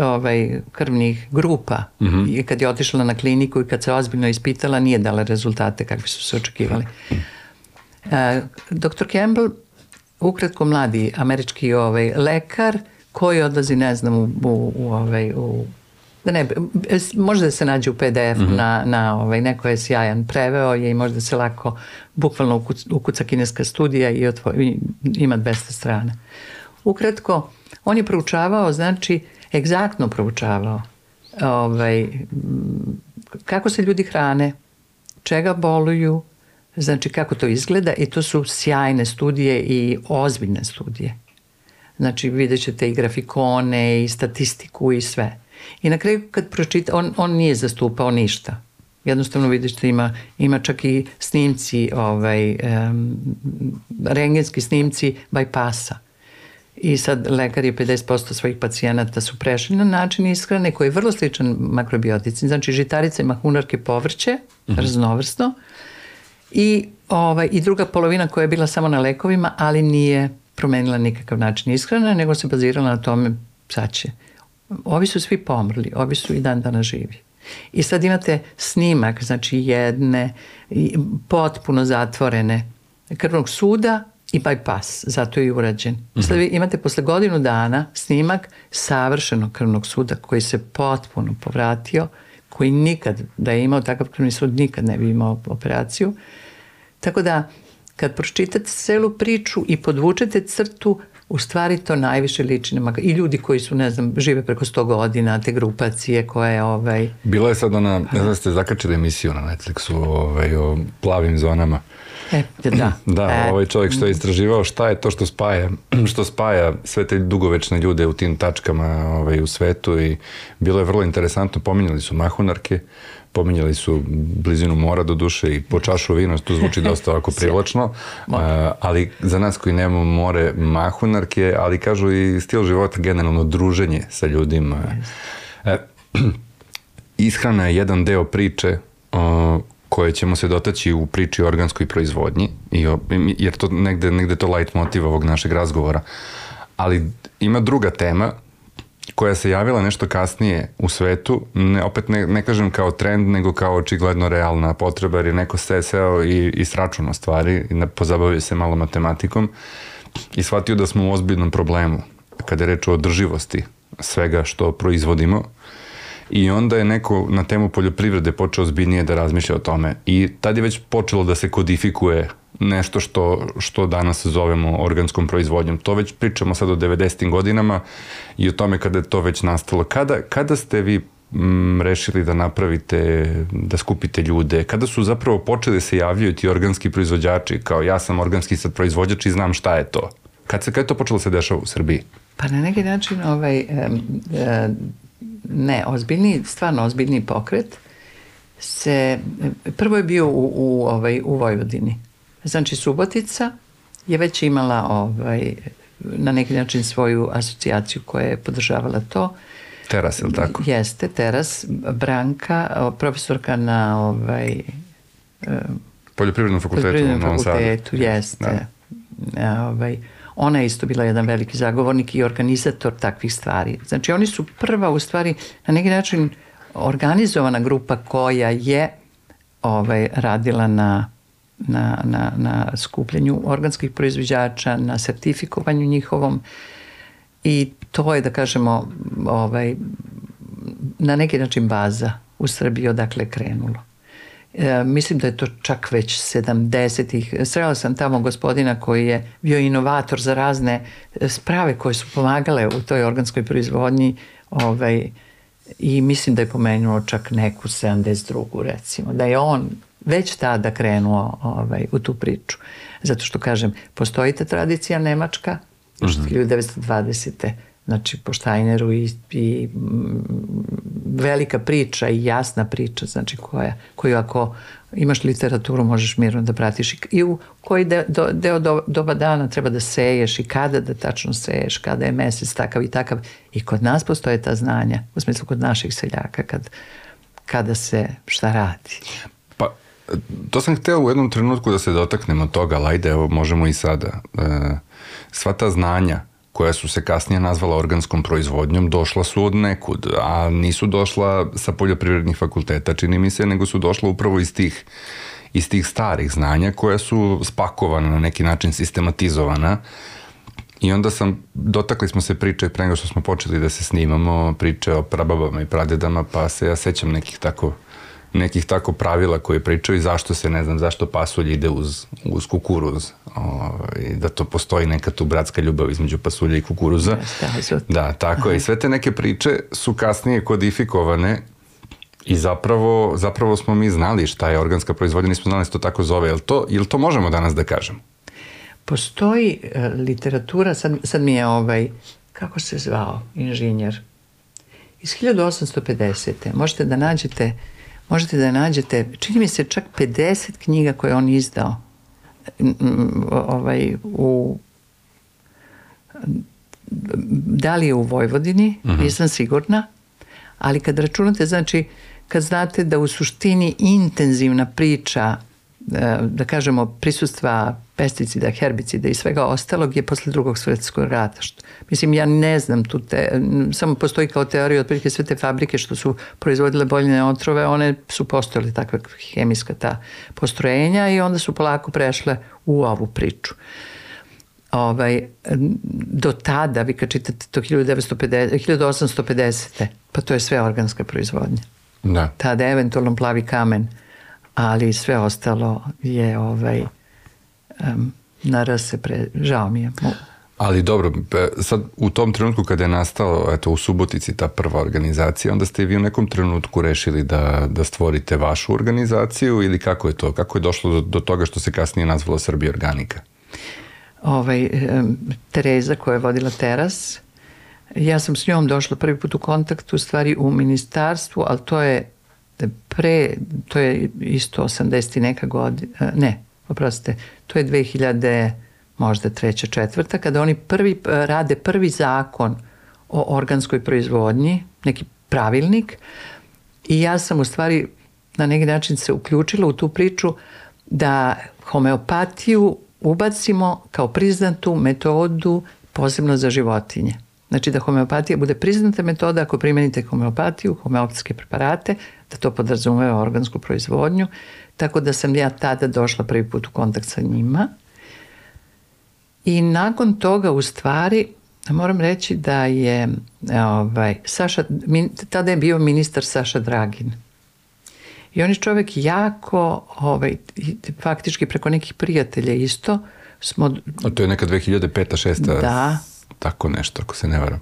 ovaj, krvnih grupa. Mm -hmm. I kad je otišla na kliniku i kad se ozbiljno ispitala, nije dala rezultate kakvi su se očekivali. E, Dr. Campbell, ukratko mladi američki ovaj, lekar, koji odlazi, ne znam, u, u, u, ovaj, u da ne, možda da se nađe u PDF mm -hmm. na, na ovaj, neko je sjajan preveo je i možda se lako bukvalno ukuca, ukuca kineska studija i, otvo, i ima 200 strana. Ukratko, on je proučavao, znači, egzaktno proučavao ovaj, kako se ljudi hrane, čega boluju, znači kako to izgleda i to su sjajne studije i ozbiljne studije. Znači vidjet ćete i grafikone i statistiku i sve. I na kraju kad pročita, on, on nije zastupao ništa. Jednostavno vidiš da ima, ima čak i snimci, ovaj, um, rengenski snimci bypassa. I sad lekar je 50% svojih pacijenata su prešli na način ishrane koji je vrlo sličan makrobiotici. Znači žitarice, mahunarke, povrće, mm -hmm. raznovrsno. I, ovaj, I druga polovina koja je bila samo na lekovima, ali nije promenila nikakav način ishrane, nego se bazirala na tome sad će ovi su svi pomrli, ovi su i dan dana živi. I sad imate snimak, znači jedne potpuno zatvorene krvnog suda i bypass, zato je i urađen. Mm -hmm. Sad vi imate posle godinu dana snimak savršenog krvnog suda koji se potpuno povratio, koji nikad, da je imao takav krvni sud, nikad ne bi imao operaciju. Tako da, kad pročitate celu priču i podvučete crtu, u stvari to najviše liči na I ljudi koji su, ne znam, žive preko 100 godina, te grupacije koje, ovaj... Bila je sad ona, ne znam, ste zakačili emisiju na Netflixu ovaj, o plavim zonama. E, da. da, e. ovaj čovjek što je istraživao šta je to što spaja, što spaja sve te dugovečne ljude u tim tačkama ovaj, u svetu i bilo je vrlo interesantno, pominjali su mahunarke, pominjali su blizinu mora do duše i po čašu vina, to zvuči dosta ovako privlačno, ali za nas koji nemamo more mahunarke, ali kažu i stil života generalno druženje sa ljudima. Uh, ishrana je jedan deo priče koje ćemo se dotaći u priči o organskoj proizvodnji, i o, jer to negde, negde to light motiv ovog našeg razgovora. Ali ima druga tema koja se javila nešto kasnije u svetu, ne, opet ne, ne kažem kao trend, nego kao očigledno realna potreba, jer je neko se seo i, i sračuno stvari, i pozabavio se malo matematikom i shvatio da smo u ozbiljnom problemu kada je reč o održivosti svega što proizvodimo. I onda je neko na temu poljoprivrede počeo zbiljnije da razmišlja o tome. I tad je već počelo da se kodifikuje nešto što, što danas zovemo organskom proizvodnjom. To već pričamo sad o 90. godinama i o tome kada je to već nastalo. Kada, kada ste vi m, rešili da napravite, da skupite ljude? Kada su zapravo počeli da se javljaju ti organski proizvođači, kao ja sam organski sad proizvođač i znam šta je to? Kad, se, kad je to počelo da se dešava u Srbiji? Pa na neki način ovaj, ne, ozbiljni, stvarno ozbiljni pokret se, prvo je bio u, u, ovaj, u Vojvodini. Znači Subotica je već imala ovaj, na neki način svoju asocijaciju koja je podržavala to. Teras, je li tako? Jeste, Teras. Branka, profesorka na ovaj, Poljoprivrednom fakultetu Poljoprivrednom fakultetu, jeste. Da. Ovaj, ona je isto bila jedan veliki zagovornik i organizator takvih stvari. Znači oni su prva u stvari na neki način organizovana grupa koja je ovaj, radila na na, na, na skupljenju organskih proizvođača, na sertifikovanju njihovom i to je da kažemo ovaj, na neki način baza u Srbiji odakle krenulo. E, mislim da je to čak već 70-ih. Srela sam tamo gospodina koji je bio inovator za razne sprave koje su pomagale u toj organskoj proizvodnji ovaj, i mislim da je pomenuo čak neku 72. recimo. Da je on već tada krenuo ovaj, u tu priču. Zato što, kažem, postoji ta tradicija nemačka, mm -hmm. 1920. Znači, po Steineru i, i velika priča i jasna priča, znači koja, koju ako imaš literaturu možeš mirno da pratiš i, i u koji deo, do, deo do, doba dana treba da seješ i kada da tačno seješ, kada je mesec takav i takav. I kod nas postoje ta znanja, u smislu kod naših seljaka, kad, kada se šta radi. To sam hteo u jednom trenutku da se dotaknemo toga, ali ajde, evo, možemo i sada. E, sva ta znanja koja su se kasnije nazvala organskom proizvodnjom, došla su od nekud, a nisu došla sa poljoprivrednih fakulteta, čini mi se, nego su došla upravo iz tih iz tih starih znanja koja su spakovana na neki način sistematizovana I onda sam, dotakli smo se priče pre nego što smo počeli da se snimamo, priče o prababama i pradedama, pa se ja sećam nekih tako nekih tako pravila koje pričaju i zašto se, ne znam, zašto pasulj ide uz, uz kukuruz. O, ovaj, da to postoji neka tu bratska ljubav između pasulja i kukuruza. Da, tako je. I sve te neke priče su kasnije kodifikovane I zapravo, zapravo smo mi znali šta je organska proizvodnja, nismo znali da se to tako zove. Jel to, jel to možemo danas da kažemo? Postoji uh, literatura, sad, sad mi je ovaj, kako se zvao inženjer, iz 1850. Možete da nađete, možete da nađete, čini mi se čak 50 knjiga koje on izdao ovaj, u da li je u Vojvodini, uh mhm. -huh. nisam sigurna, ali kad računate, znači, kad znate da u suštini intenzivna priča da kažemo prisustva pesticida, herbicida i svega ostalog je posle drugog svetskog rata. Što, mislim, ja ne znam tu te, samo postoji kao teorija otprilike sve te fabrike što su proizvodile boljne otrove, one su postojale takve hemijska ta postrojenja i onda su polako prešle u ovu priču. Ovaj, do tada, vi kad čitate to 1950, 1850. pa to je sve organska proizvodnja. Da. Tada je eventualno plavi kamen, ali sve ostalo je ovaj, um, naraz se pre... Žao mi je. Ali dobro, sad u tom trenutku kada je nastao eto, u Subotici ta prva organizacija, onda ste vi u nekom trenutku rešili da, da stvorite vašu organizaciju ili kako je to? Kako je došlo do, do toga što se kasnije nazvalo Srbija Organika? Ovaj, Tereza koja je vodila teras, ja sam s njom došla prvi put u kontakt u stvari u ministarstvu, ali to je pre, to je isto 80 i neka godina, ne, oprostite, to je 2000 možda treća, četvrta, kada oni prvi rade prvi zakon o organskoj proizvodnji, neki pravilnik i ja sam u stvari na neki način se uključila u tu priču da homeopatiju ubacimo kao priznatu metodu posebno za životinje. Znači da homeopatija bude priznata metoda ako primenite homeopatiju, homeopatske preparate, da to podrazumeva organsku proizvodnju, tako da sam ja tada došla prvi put u kontakt sa njima. I nakon toga u stvari moram reći da je ovaj, Saša, tada je bio ministar Saša Dragin. I on je čovek jako, ovaj, faktički preko nekih prijatelja isto, smo... A to je neka 2005. 6. Da. Tako nešto, ako se ne varam.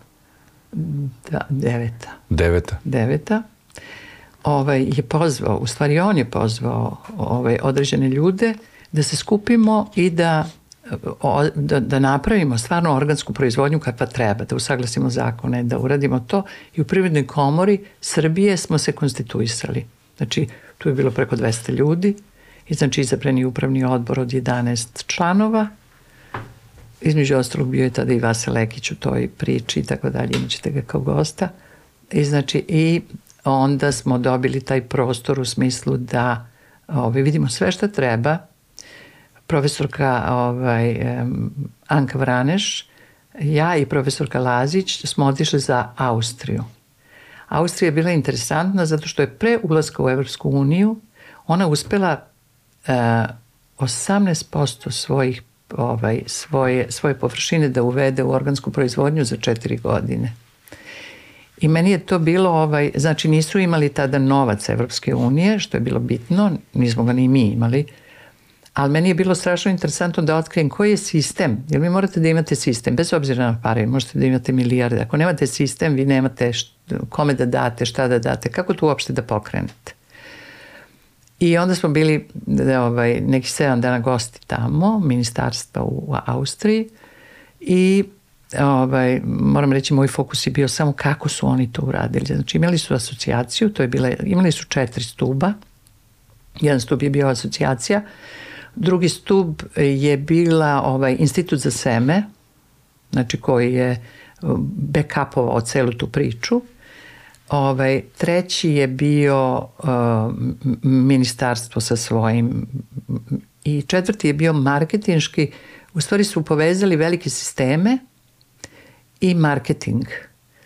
Da, deveta. Deveta. Deveta. Ovaj, je pozvao, u stvari on je pozvao ovaj, određene ljude da se skupimo i da o, da, da napravimo stvarno organsku proizvodnju kakva treba, da usaglasimo zakone, da uradimo to i u Privrednoj komori Srbije smo se konstituisali. Znači, tu je bilo preko 200 ljudi i znači izabrani upravni odbor od 11 članova. Između ostalog bio je tada i Vasa Lekić u toj priči i tako dalje, imaćete ga kao gosta. I znači, i onda smo dobili taj prostor u smislu da ovaj, vidimo sve što treba. Profesorka ovaj, Anka Vraneš, ja i profesorka Lazić smo otišli za Austriju. Austrija je bila interesantna zato što je pre ulaska u Evropsku uniju ona uspela e, 18% svojih ovaj, svoje, svoje površine da uvede u organsku proizvodnju za četiri godine. I meni je to bilo, ovaj, znači nisu imali tada novac Evropske unije, što je bilo bitno, nismo ga ni mi imali, ali meni je bilo strašno interesantno da otkrijem koji je sistem, jer vi morate da imate sistem, bez obzira na pare, možete da imate milijarde, ako nemate sistem, vi nemate kome da date, šta da date, kako to uopšte da pokrenete. I onda smo bili ovaj, neki 7 dana gosti tamo, ministarstva u Austriji. I ovaj, moram reći, moj fokus je bio samo kako su oni to uradili. Znači imali su asocijaciju, to je bile, imali su četiri stuba, jedan stub je bio asocijacija, drugi stub je bila ovaj, institut za seme, znači koji je backupovao celu tu priču, Ovaj, treći je bio uh, ministarstvo sa svojim i četvrti je bio marketinški. U stvari su povezali velike sisteme i marketing.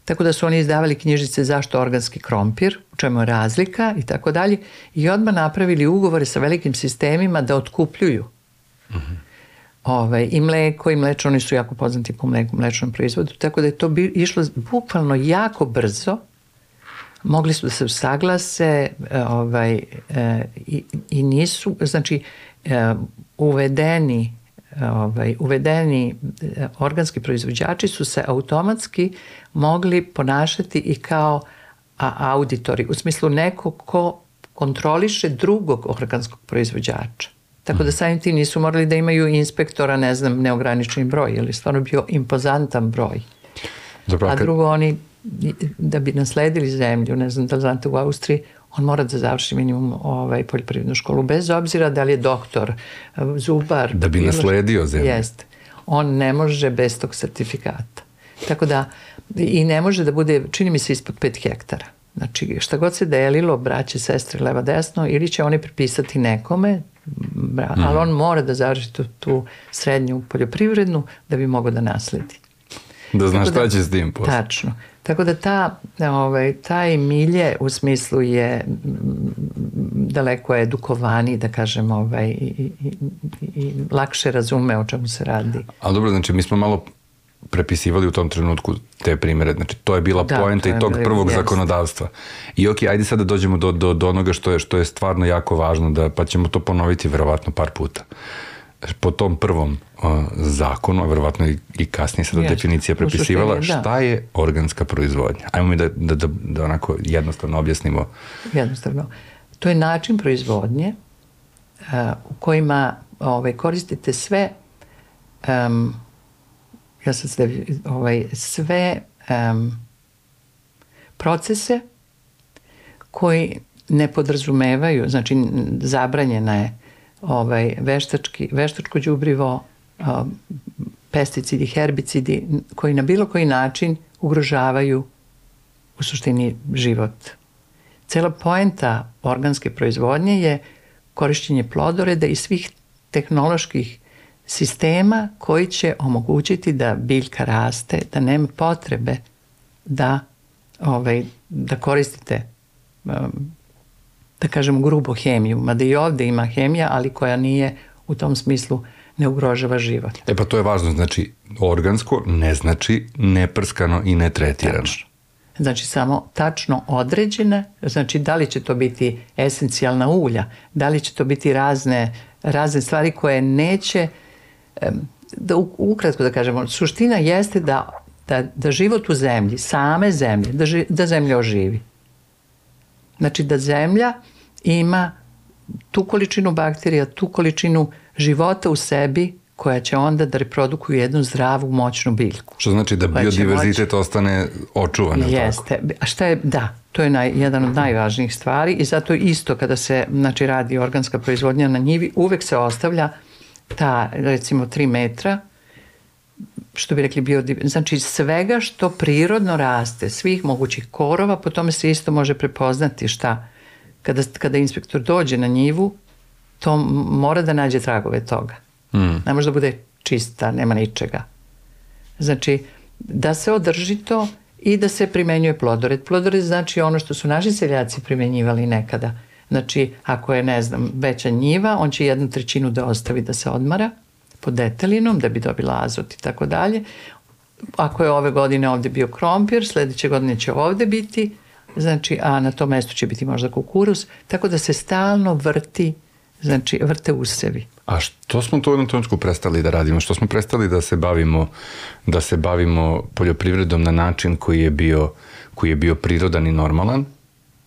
Tako da su oni izdavali knjižice zašto organski krompir, u čemu je razlika i tako dalje. I odmah napravili ugovore sa velikim sistemima da otkupljuju. Mm -hmm. Ove, I mleko i mlečno, oni su jako poznati po mleku, mlečnom proizvodu. Tako da je to bi, išlo bukvalno jako brzo. Mogli su da se usaglase ovaj, e, i, i nisu, znači, e, uvedeni ovaj, uvedeni e, organski proizvođači su se automatski mogli ponašati i kao auditori, u smislu neko ko kontroliše drugog organskog proizvođača. Tako da samim tim nisu morali da imaju inspektora, ne znam, neograničeni broj, je stvarno bio impozantan broj. Dobro, a drugo, oni da bi nasledili zemlju, ne znam da li znate u Austriji, on mora da završi minimum ovaj, poljoprivrednu školu, bez obzira da li je doktor, zubar. Da bi nasledio zemlju. Jeste. On ne može bez tog sertifikata. Tako da, i ne može da bude, čini mi se, ispod 5 hektara. Znači, šta god se delilo, braće, sestre, leva, desno, ili će oni pripisati nekome, bra, mm. ali on mora da završi tu, tu srednju poljoprivrednu da bi mogo da nasledi. Da znaš šta da, će s tim posle. Tačno. Tako da ta, ovaj, taj milje u smislu je daleko edukovani, da kažem, ovaj, i, i, i lakše razume o čemu se radi. Ali dobro, znači mi smo malo prepisivali u tom trenutku te primere. Znači, to je bila da, poenta i tog prvog jest. zakonodavstva. I ok, ajde sad da dođemo do, do, do onoga što je, što je stvarno jako važno, da, pa ćemo to ponoviti verovatno par puta. Po tom prvom uh, zakonu, a verovatno i, i kasnije sada Jeste. definicija prepisivala, da. šta je organska proizvodnja? Ajmo mi da, da, da, da onako jednostavno objasnimo. Jednostavno. To je način proizvodnje uh, u kojima ovaj, koristite sve um, ja sam sve, ovaj, sve um, procese koji ne podrazumevaju, znači zabranjena je ovaj, veštački, veštačko đubrivo, pesticidi, herbicidi koji na bilo koji način ugrožavaju u suštini život. Cela poenta organske proizvodnje je korišćenje plodoreda i svih tehnoloških sistema koji će omogućiti da biljka raste, da nema potrebe da, ovaj, da koristite da kažemo grubo hemiju, mada i ovde ima hemija, ali koja nije u tom smislu ne ugrožava život. E pa to je važno, znači organsko ne znači neprskano i netretirano. Tačno. Znači samo tačno određene, znači da li će to biti esencijalna ulja, da li će to biti razne, razne stvari koje neće da ukratko da kažemo, suština jeste da, da, da život u zemlji, same zemlje, da, ži, da zemlja oživi. Znači da zemlja ima tu količinu bakterija, tu količinu života u sebi koja će onda da reprodukuju jednu zdravu, moćnu biljku. Što znači da biodiverzitet moći... ostane očuvan, Jeste. Tako? A šta je, da, to je naj, jedan od najvažnijih stvari i zato isto kada se znači, radi organska proizvodnja na njivi, uvek se ostavlja ta recimo 3 metra što bi rekli bio znači svega što prirodno raste, svih mogućih korova, po tome se isto može prepoznati šta kada, kada inspektor dođe na njivu, to mora da nađe tragove toga. Mm. Ne može da bude čista, nema ničega. Znači, da se održi to i da se primenjuje plodored. Plodored znači ono što su naši seljaci primenjivali nekada – Znači, ako je, ne znam, veća njiva, on će jednu trećinu da ostavi da se odmara pod detelinom, da bi dobila azot i tako dalje. Ako je ove godine ovde bio krompir, sledeće godine će ovde biti, znači, a na tom mestu će biti možda kukuruz, tako da se stalno vrti, znači, vrte usevi. A što smo to u jednom trenutku prestali da radimo? Što smo prestali da se bavimo, da se bavimo poljoprivredom na način koji je bio, koji je bio prirodan i normalan?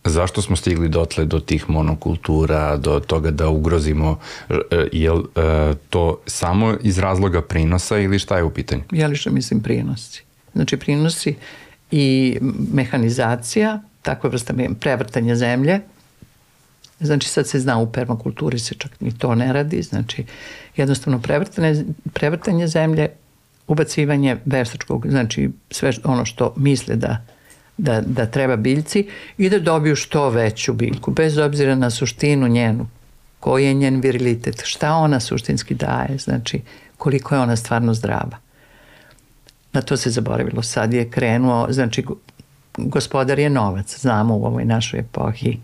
Zašto smo stigli dotle do tih monokultura, do toga da ugrozimo, e, je li e, to samo iz razloga prinosa ili šta je u pitanju? Ja lično mislim prinosi. Znači prinosi i mehanizacija, takva vrsta prevrtanja zemlje, Znači sad se zna u permakulturi se čak ni to ne radi, znači jednostavno prevrtanje, prevrtanje zemlje, ubacivanje veštačkog, znači sve ono što misle da da, da treba biljci i da dobiju što veću biljku, bez obzira na suštinu njenu, koji je njen virilitet, šta ona suštinski daje, znači koliko je ona stvarno zdrava. Na to se zaboravilo. Sad je krenuo, znači gospodar je novac, znamo u ovoj našoj epohi,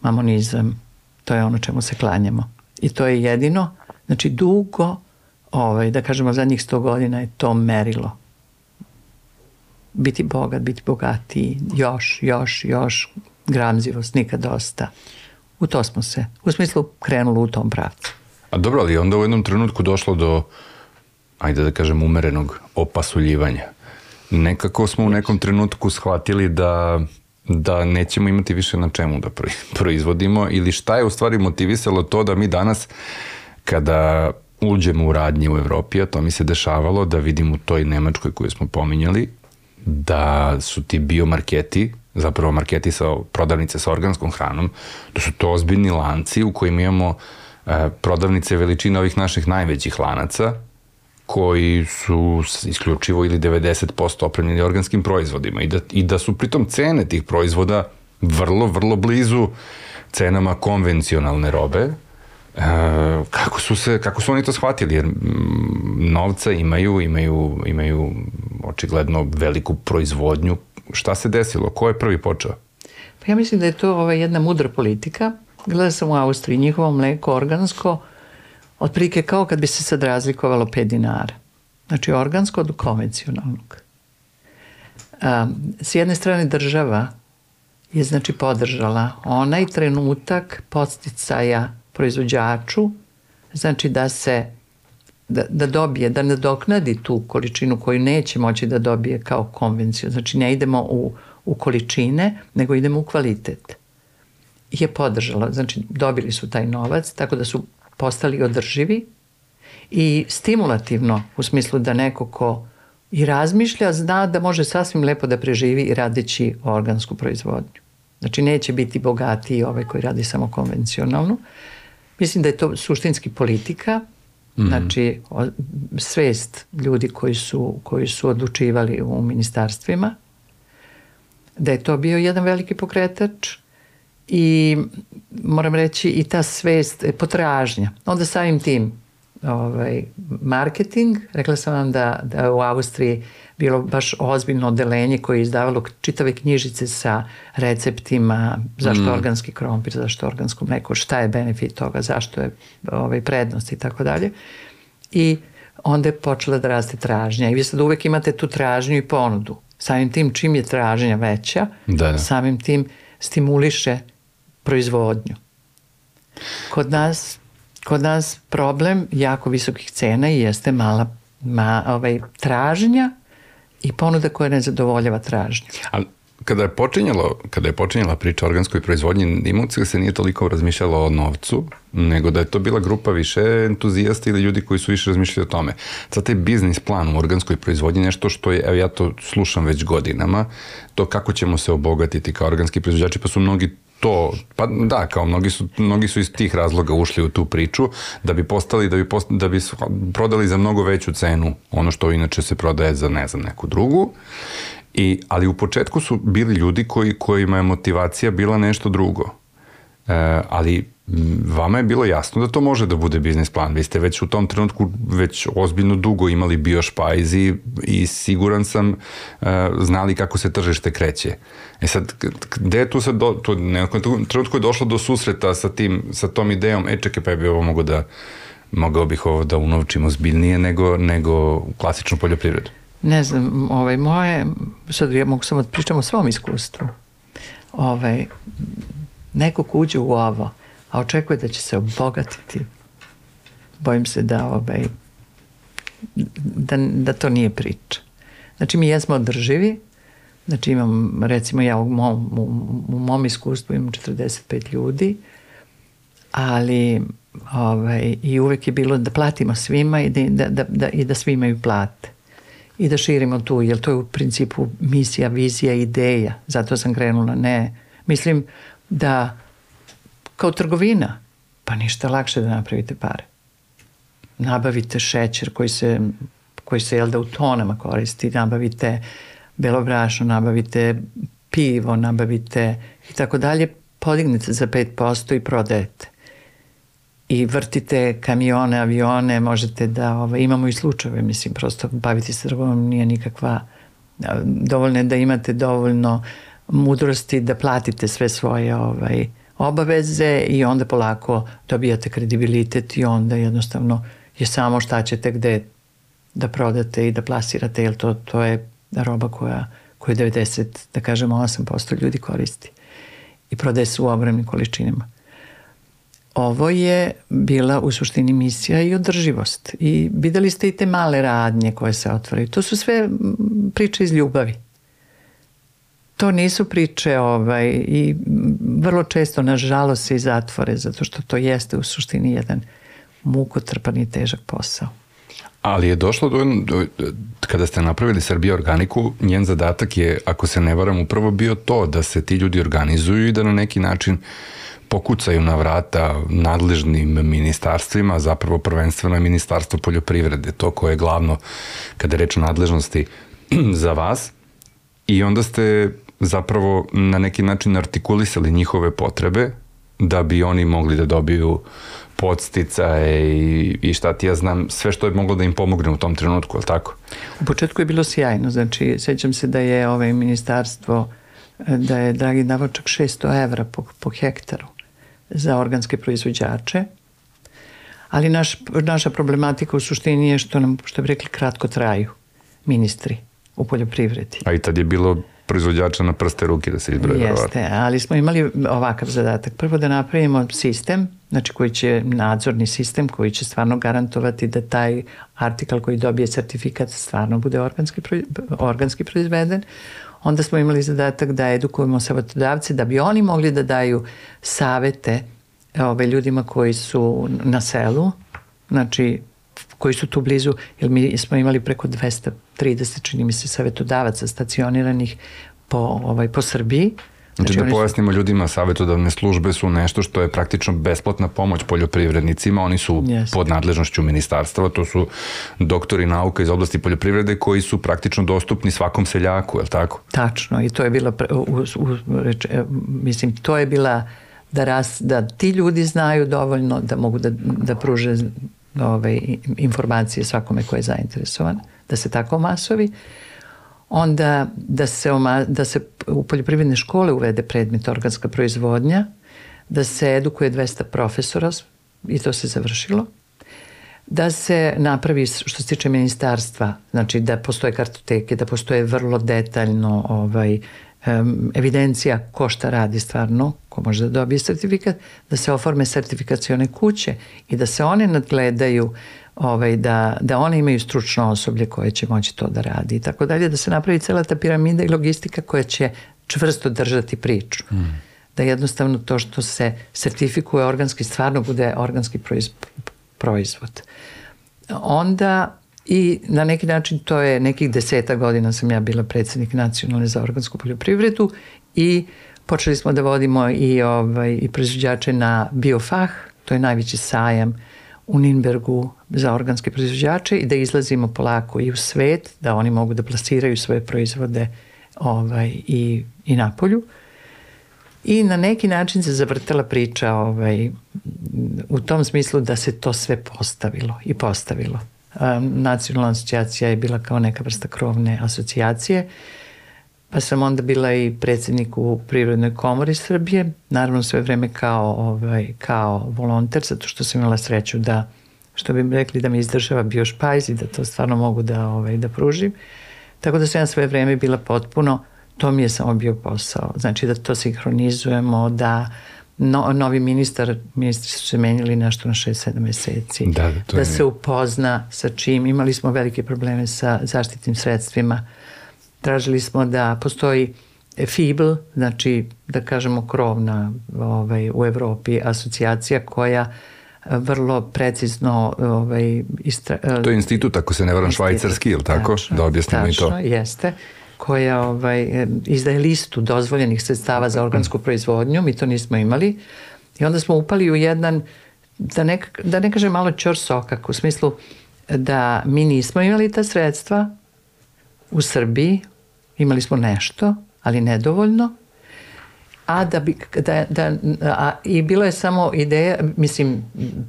mamonizam, to je ono čemu se klanjamo. I to je jedino, znači dugo, ovaj, da kažemo zadnjih sto godina je to merilo. Biti bogat, biti bogatiji, još, još, još, gramzivost, nikad dosta. U to smo se, u smislu krenuli u tom pravcu. A dobro, ali onda u jednom trenutku došlo do, ajde da kažem, umerenog opasuljivanja. Nekako smo u nekom trenutku shvatili da da nećemo imati više na čemu da proizvodimo ili šta je u stvari motivisalo to da mi danas kada uđemo u radnje u Evropi, a to mi se dešavalo da vidim u toj Nemačkoj koju smo pominjali, da su ti biomarketi, zapravo marketi sa prodavnice sa organskom hranom, da su to ozbiljni lanci u kojima imamo e, prodavnice veličine ovih naših najvećih lanaca, koji su isključivo ili 90% opremljeni organskim proizvodima i da, i da su pritom cene tih proizvoda vrlo, vrlo blizu cenama konvencionalne robe, e, kako su se kako su oni to shvatili? Jer novca imaju imaju imaju očigledno veliku proizvodnju. Šta se desilo? Ko je prvi počeo? Pa ja mislim da je to ova jedna mudra politika. Gledao sam u Austriji njihovo mleko organsko otprilike kao kad bi se sad razlikovalo 5 dinara. Znači organsko od konvencionalnog. Um, s jedne strane država je znači podržala onaj trenutak podsticaja proizvođaču, znači da se da, da dobije, da nadoknadi tu količinu koju neće moći da dobije kao konvenciju. Znači ne idemo u, u količine, nego idemo u kvalitet. Je podržala, znači dobili su taj novac, tako da su postali održivi i stimulativno u smislu da neko ko i razmišlja zna da može sasvim lepo da preživi i radeći organsku proizvodnju. Znači neće biti bogatiji ovaj koji radi samo konvencionalno. Mislim da je to suštinski politika, mm. znači o, svest ljudi koji su, koji su odlučivali u ministarstvima, da je to bio jedan veliki pokretač i moram reći i ta svest, e, potražnja. Onda samim tim ovaj, marketing, rekla sam vam da, da u Austriji bilo baš ozbiljno odelenje koje je izdavalo čitave knjižice sa receptima zašto mm. organski krompir, zašto organsko mleko, šta je benefit toga, zašto je ovaj, prednost i tako dalje. I onda je počela da raste tražnja i vi sad uvek imate tu tražnju i ponudu. Samim tim čim je tražnja veća, da, da. samim tim stimuliše proizvodnju. Kod nas, kod nas problem jako visokih cena jeste mala ma, ovaj, tražnja i ponuda koja ne zadovoljava tražnju. Ali kada je počinjalo, kada je počinjala priča o organskoj proizvodnji, imucka se nije toliko razmišljalo o novcu, nego da je to bila grupa više entuzijasta ili ljudi koji su više razmišljali o tome. Sad taj biznis plan u organskoj proizvodnji nešto što je, evo ja to slušam već godinama, to kako ćemo se obogatiti kao organski proizvođači, pa su mnogi to, pa da, kao mnogi su, mnogi su iz tih razloga ušli u tu priču da bi postali, da bi, post, da bi prodali za mnogo veću cenu ono što inače se prodaje za, ne znam, neku drugu. I, ali u početku su bili ljudi koji, kojima je motivacija bila nešto drugo. E, ali vama je bilo jasno da to može da bude biznis plan. Vi ste već u tom trenutku već ozbiljno dugo imali biošpajz i, i siguran sam uh, znali kako se tržište kreće. E sad, gde je tu sad, do, tu, nekom trenutku je došlo do susreta sa, tim, sa tom idejom, e čekaj pa je bi ovo mogo da, mogao bih ovo da unovčimo zbiljnije nego, nego klasičnu poljoprivredu. Ne znam, ovaj, moje, sad ja mogu samo da pričam o svom iskustvu. Ovaj, neko kuđe u ovo, a očekuje da će se obogatiti. Bojim se da, ovaj, da, da to nije priča. Znači mi jesmo održivi, znači imam, recimo ja u mom, u, u mom iskustvu imam 45 ljudi, ali ovaj, i uvek je bilo da platimo svima i da, da, da, da, i da svi imaju plate i da širimo tu, jer to je u principu misija, vizija, ideja. Zato sam krenula, ne. Mislim da kao trgovina, pa ništa lakše da napravite pare. Nabavite šećer koji se, koji se jel da u tonama koristi, nabavite belo brašno, nabavite pivo, nabavite i tako dalje, podignete za 5% i prodajete. i vrtite kamione, avione, možete da, ovaj, imamo i slučajeve, mislim, prosto baviti se trgovinom nije nikakva, dovoljno je da imate dovoljno mudrosti da platite sve svoje ovaj, obaveze i onda polako dobijate kredibilitet i onda jednostavno je samo šta ćete gde da prodate i da plasirate, jer to, to je roba koja, koju 90, da kažemo 8% ljudi koristi i prodaje se u ogromnim količinama. Ovo je bila u suštini misija i održivost. I videli ste i te male radnje koje se otvaraju. To su sve priče iz ljubavi. To nisu priče ovaj, i vrlo često nažalost se i zatvore zato što to jeste u suštini jedan mukotrpan i težak posao. Ali je došlo do, do, kada ste napravili Srbija organiku, njen zadatak je, ako se ne varam, upravo bio to da se ti ljudi organizuju i da na neki način pokucaju na vrata nadležnim ministarstvima, zapravo prvenstveno je ministarstvo poljoprivrede, to koje je glavno kada je reč o nadležnosti za vas i onda ste zapravo na neki način artikulisali njihove potrebe da bi oni mogli da dobiju podsticaje i, i šta ti ja znam, sve što je moglo da im pomogne u tom trenutku, ali tako? U početku je bilo sjajno, znači sećam se da je ovaj ministarstvo da je Dragi davao čak 600 evra po, po hektaru za organske proizvođače, ali naš, naša problematika u suštini je što nam, što bi rekli, kratko traju ministri u poljoprivredi. A i tad je bilo proizvođača na prste ruke da se izbroje. Jeste, ali smo imali ovakav zadatak. Prvo da napravimo sistem, znači koji će, nadzorni sistem koji će stvarno garantovati da taj artikal koji dobije certifikat stvarno bude organski, organski proizveden. Onda smo imali zadatak da edukujemo savjetodavce da bi oni mogli da daju savete ove, ljudima koji su na selu, znači koji su tu blizu, jer mi smo imali preko 230, čini mi se, savjetodavaca stacioniranih po, ovaj, po Srbiji. Znači, znači da pojasnimo su... ljudima, savjetodavne službe su nešto što je praktično besplatna pomoć poljoprivrednicima, oni su yes. pod nadležnošću ministarstva, to su doktori nauka iz oblasti poljoprivrede koji su praktično dostupni svakom seljaku, je li tako? Tačno, i to je bila, u, u, reč, e, mislim, to je bila da, ras, da ti ljudi znaju dovoljno da mogu da, da pruže ove, informacije svakome ko je zainteresovan, da se tako masovi. Onda da se, oma, da se u poljoprivredne škole uvede predmet organska proizvodnja, da se edukuje 200 profesora i to se završilo da se napravi što se tiče ministarstva, znači da postoje kartoteke, da postoje vrlo detaljno ovaj, evidencija ko šta radi stvarno, ko može da dobije sertifikat, da se oforme sertifikacione kuće i da se one nadgledaju ovaj, da, da one imaju stručno osoblje koje će moći to da radi i tako dalje, da se napravi cela ta piramida i logistika koja će čvrsto držati priču. Mm. Da jednostavno to što se sertifikuje organski stvarno bude organski proizvod. Onda I na neki način to je nekih deseta godina sam ja bila predsednik nacionalne za organsku poljoprivredu i počeli smo da vodimo i, ovaj, i proizvođače na biofah, to je najveći sajam u Ninbergu za organske proizvođače i da izlazimo polako i u svet, da oni mogu da plasiraju svoje proizvode ovaj, i, i na polju. I na neki način se zavrtela priča ovaj, u tom smislu da se to sve postavilo i postavilo nacionalna asocijacija je bila kao neka vrsta krovne asocijacije, pa sam onda bila i predsednik u Prirodnoj komori Srbije, naravno sve vreme kao, ovaj, kao volonter, zato što sam imala sreću da, što bi rekli, da mi izdržava bio špajz i da to stvarno mogu da, ovaj, da pružim. Tako da sam ja sve vreme bila potpuno, to mi je samo bio posao. Znači da to sinhronizujemo, da no, novi ministar, ministri su se menjali nešto na 6-7 meseci. Da, da, da je... se upozna sa čim. Imali smo velike probleme sa zaštitnim sredstvima. Tražili smo da postoji FIBL, znači da kažemo krovna ovaj, u Evropi asocijacija koja vrlo precizno ovaj, istra... To je institut, ako se ne varam, švajcarski, ili tako? Tačno, da objasnimo i to. Tačno, jeste koja ovaj, izdaje listu dozvoljenih sredstava za organsku proizvodnju, mi to nismo imali. I onda smo upali u jedan, da ne, da ne kažem malo čor sokak, u smislu da mi nismo imali ta sredstva u Srbiji, imali smo nešto, ali nedovoljno, a da bi, da, da, a, i bila je samo ideja, mislim,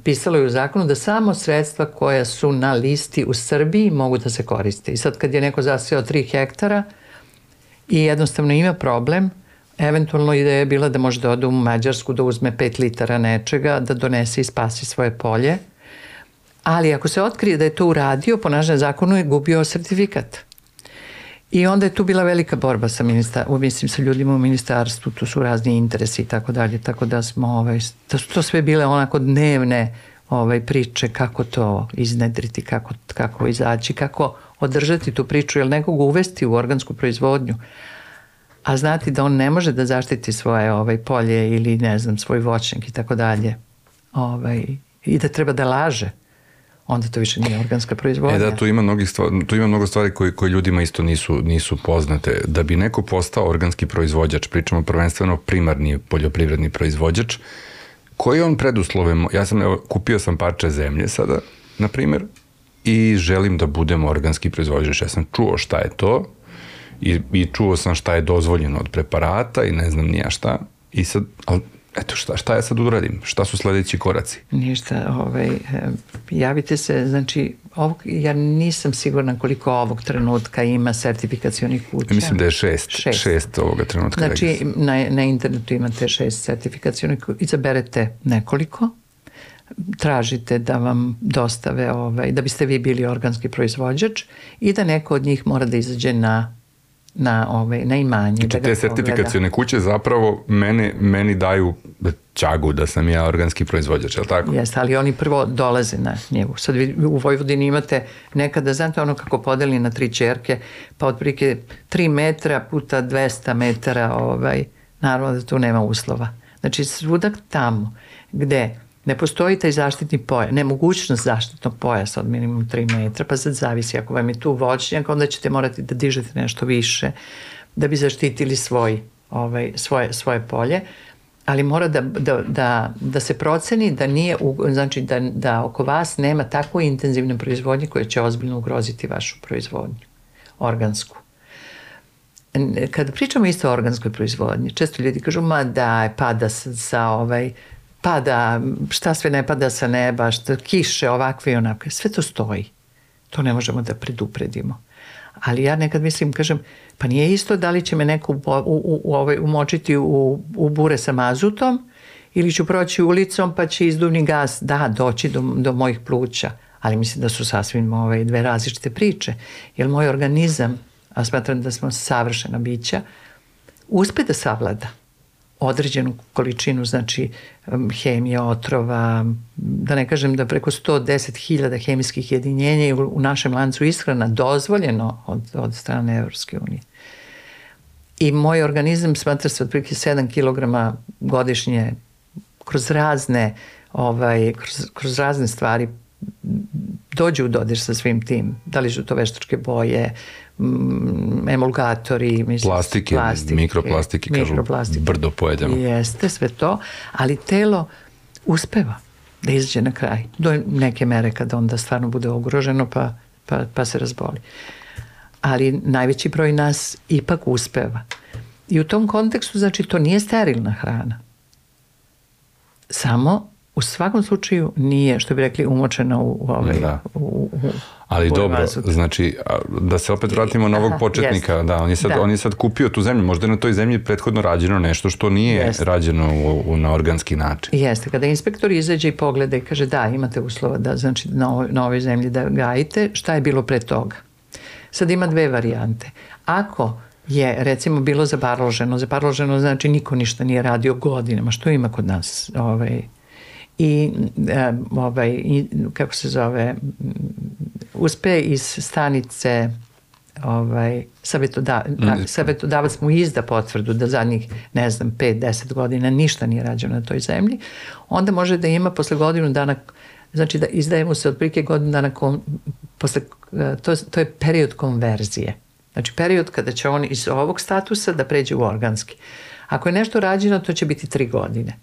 pisalo je u zakonu da samo sredstva koja su na listi u Srbiji mogu da se koriste. I sad kad je neko zaseo 3 hektara i jednostavno ima problem, eventualno ideja je bila da može da ode u Mađarsku, da uzme 5 litara nečega, da donese i spasi svoje polje, ali ako se otkrije da je to uradio, po našem zakonu je gubio sertifikat. I onda je tu bila velika borba sa, ministar, mislim, sa ljudima u ministarstvu, tu su razni interesi i tako dalje, tako da smo, ovaj, da su to sve bile onako dnevne ovaj, priče kako to iznedriti, kako, kako izaći, kako održati tu priču, jer nekog uvesti u organsku proizvodnju, a znati da on ne može da zaštiti svoje ovaj, polje ili ne znam, svoj voćnik i tako dalje. Ovaj, I da treba da laže onda to više nije organska proizvodnja. E da, tu ima, mnogi stvari, tu ima mnogo stvari koje, koje ljudima isto nisu, nisu poznate. Da bi neko postao organski proizvođač, pričamo prvenstveno primarni poljoprivredni proizvođač, koji on preduslove, ja sam, evo, kupio sam parče zemlje sada, na primer, i želim da budem organski proizvođač. Ja sam čuo šta je to i, i čuo sam šta je dozvoljeno od preparata i ne znam nija šta. I sad, ali eto šta, šta ja sad uradim? Šta su sledeći koraci? Ništa, ovaj, javite se, znači, ovog, ja nisam sigurna koliko ovog trenutka ima sertifikacijonih kuća. Mislim da je šest, šest, šest ovoga trenutka. Znači, na, na internetu imate šest sertifikacijonih kuća, izaberete nekoliko, tražite da vam dostave, ovaj, da biste vi bili organski proizvođač i da neko od njih mora da izađe na na, ovaj, na imanje. Znači da te sertifikacione kuće zapravo mene, meni daju čagu da sam ja organski proizvođač, je li tako? Jeste, ali oni prvo dolaze na njevu. Sad vi u Vojvodini imate nekada, znate ono kako podeli na tri čerke, pa otprilike 3 metra puta 200 metara, ovaj, naravno da tu nema uslova. Znači svuda tamo gde ne postoji taj zaštitni pojas, nemogućnost zaštitnog pojasa od minimum 3 metra, pa sad zavisi ako vam je tu voćnjak, onda ćete morati da dižete nešto više da bi zaštitili svoj, ovaj, svoje, svoje polje, ali mora da, da, da, da se proceni da nije, znači da, da oko vas nema tako intenzivne proizvodnje koje će ozbiljno ugroziti vašu proizvodnju, organsku. Kada pričamo isto o organskoj proizvodnji, često ljudi kažu, ma da, pada sa, sa ovaj, pada, šta sve ne pada sa neba, šta, kiše ovakve i onakve, sve to stoji. To ne možemo da predupredimo. Ali ja nekad mislim, kažem, pa nije isto da li će me neko u, u, u, ovaj, umočiti u, u bure sa mazutom ili ću proći ulicom pa će izduvni gas, da, doći do, do mojih pluća. Ali mislim da su sasvim ovaj, dve različite priče. Jer moj organizam, a smatram da smo savršena bića, uspe da savlada određenu količinu znači hemije, otrova, da ne kažem da preko 110.000 hemijskih jedinjenja je u našem lancu ishrana dozvoljeno od, od strane Evropske unije. I moj organizam smatra se otprilike 7 kg godišnje kroz razne ovaj, kroz, kroz razne stvari dođe u dodir sa svim tim. Da li su to veštačke boje, Mm, emulgatori, mislim, plastike, plastike mikroplastike, mikroplastike, kažu brdo pojedemo. Jeste, sve to, ali telo uspeva da izađe na kraj. Do neke mere kada onda stvarno bude ugroženo pa, pa, pa se razboli. Ali najveći broj nas ipak uspeva. I u tom kontekstu, znači, to nije sterilna hrana. Samo u svakom slučaju nije, što bi rekli, umočena u, u ovaj... Da. U, u, Ali dobro, vazut. znači, da se opet vratimo na ovog Aha, početnika, jest. da, on je, sad, da. on je sad kupio tu zemlju, možda je na toj zemlji prethodno rađeno nešto što nije jest. rađeno u, u, na organski način. Jeste, kada inspektor izađe i pogleda i kaže da, imate uslova da, znači, na ovoj, na ovoj zemlji da gajite, šta je bilo pre toga? Sad ima dve varijante. Ako je recimo bilo zaparloženo, zaparloženo znači niko ništa nije radio godinama, što ima kod nas ovaj, i e, ovaj, kako se zove uspe iz stanice ovaj, savjetoda, da, savjetodavac mu izda potvrdu da zadnjih, ne znam, 5-10 godina ništa nije rađeno na toj zemlji, onda može da ima posle godinu dana, znači da izdaje mu se otprilike godinu dana, kom, posle, e, to, to je period konverzije. Znači period kada će on iz ovog statusa da pređe u organski. Ako je nešto rađeno, to će biti tri godine.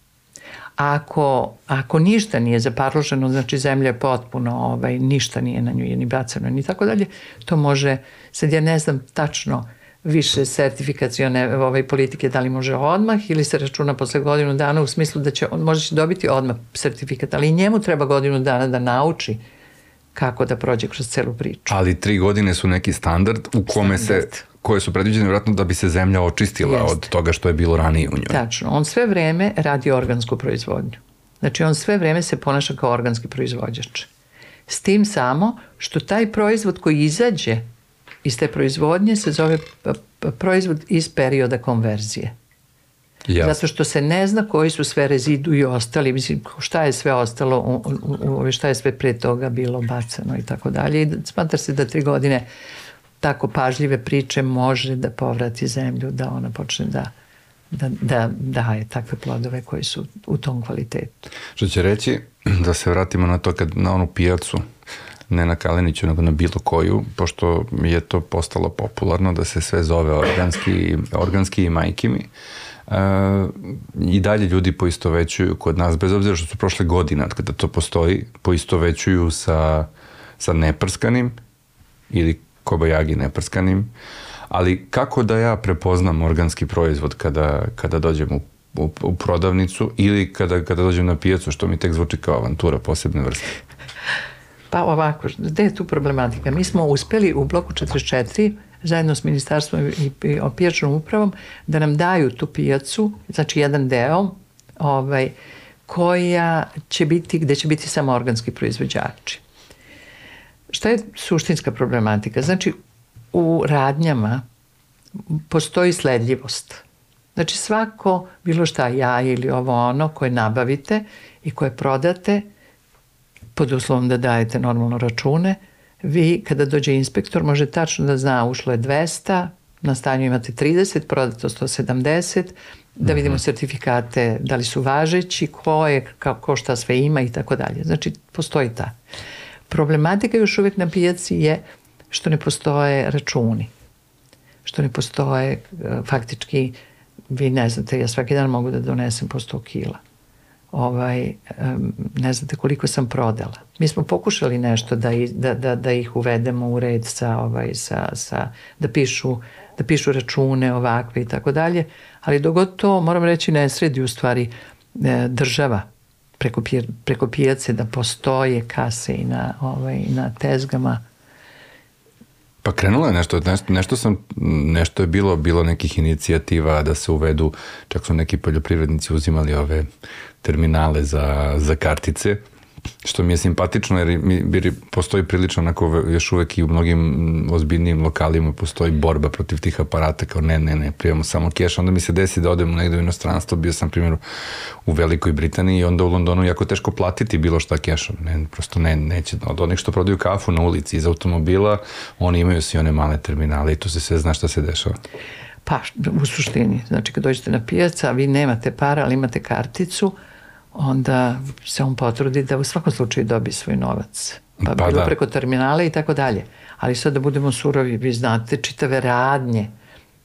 Ako, ako ništa nije zaparloženo, znači zemlja je potpuno, ovaj, ništa nije na nju ni bacano ni tako dalje, to može, sad ja ne znam tačno više sertifikacione ovaj, politike, da li može odmah ili se računa posle godinu dana u smislu da će, može će dobiti odmah sertifikat, ali njemu treba godinu dana da nauči kako da prođe kroz celu priču. Ali tri godine su neki standard u kome standard. se koje su predviđene vjerojatno da bi se zemlja očistila Jeste. od toga što je bilo ranije u njoj. Tačno. On sve vreme radi organsku proizvodnju. Znači on sve vreme se ponaša kao organski proizvođač. S tim samo što taj proizvod koji izađe iz te proizvodnje se zove proizvod iz perioda konverzije. Jasne. Zato što se ne zna koji su sve rezidu i ostali, mislim, šta je sve ostalo, u, u, u, šta je sve pre toga bilo bacano i tako dalje. I smatra se da tri godine tako pažljive priče može da povrati zemlju, da ona počne da da, da daje takve plodove koji su u tom kvalitetu. Što će reći, da se vratimo na to kad na onu pijacu, ne na Kaleniću, nego na bilo koju, pošto je to postalo popularno da se sve zove organski, organski i majkimi. Uh, i dalje ljudi poistovećuju kod nas, bez obzira što su prošle godine od kada to postoji, poistovećuju sa, sa neprskanim ili kobajagi neprskanim, ali kako da ja prepoznam organski proizvod kada, kada dođem u, u, u prodavnicu ili kada, kada dođem na pijacu, što mi tek zvuči kao avantura posebne vrste? Pa ovako, gde je tu problematika? Mi smo uspeli u bloku 44 zajedno s ministarstvom i, pijačnom upravom da nam daju tu pijacu, znači jedan deo ovaj, koja će biti, gde će biti samo organski proizvođači. Šta je suštinska problematika? Znači, u radnjama postoji sledljivost. Znači, svako, bilo šta ja ili ovo ono koje nabavite i koje prodate, pod uslovom da dajete normalno račune, vi kada dođe inspektor može tačno da zna ušlo je 200, na stanju imate 30, prodato 170, da vidimo mhm. sertifikate da li su važeći, ko je, kako šta sve ima i tako dalje. Znači, postoji ta. Problematika još uvek na pijaci je što ne postoje računi, što ne postoje e, faktički, vi ne znate, ja svaki dan mogu da donesem po 100 kila. Ovaj, ne znate koliko sam prodala. Mi smo pokušali nešto da, da, da, da ih uvedemo u red sa, ovaj, sa, sa, da pišu da pišu račune ovakve i tako dalje, ali dogod to, moram reći, ne sredi u stvari e, država preko, preko pijace da postoje kase i na, ovaj, na tezgama. Pa krenulo je nešto, nešto, nešto sam, nešto je bilo, bilo nekih inicijativa da se uvedu, čak su neki poljoprivrednici uzimali ove terminale za, za kartice, što mi je simpatično jer mi, jer postoji prilično onako još uvek i u mnogim ozbiljnijim lokalima postoji borba protiv tih aparata kao ne, ne, ne, primamo samo keš, onda mi se desi da odem negde u inostranstvo, bio sam primjer u Velikoj Britaniji i onda u Londonu jako teško platiti bilo šta kešom, ne, prosto ne, neće, od onih što prodaju kafu na ulici iz automobila, oni imaju svi one male terminale i tu se sve zna šta se dešava. Pa, u suštini, znači kad dođete na pijaca, vi nemate para, ali imate karticu, onda se on potrudi da u svakom slučaju dobi svoj novac. Pa, pa bilo da. preko terminala i tako dalje. Ali sad da budemo surovi, vi znate čitave radnje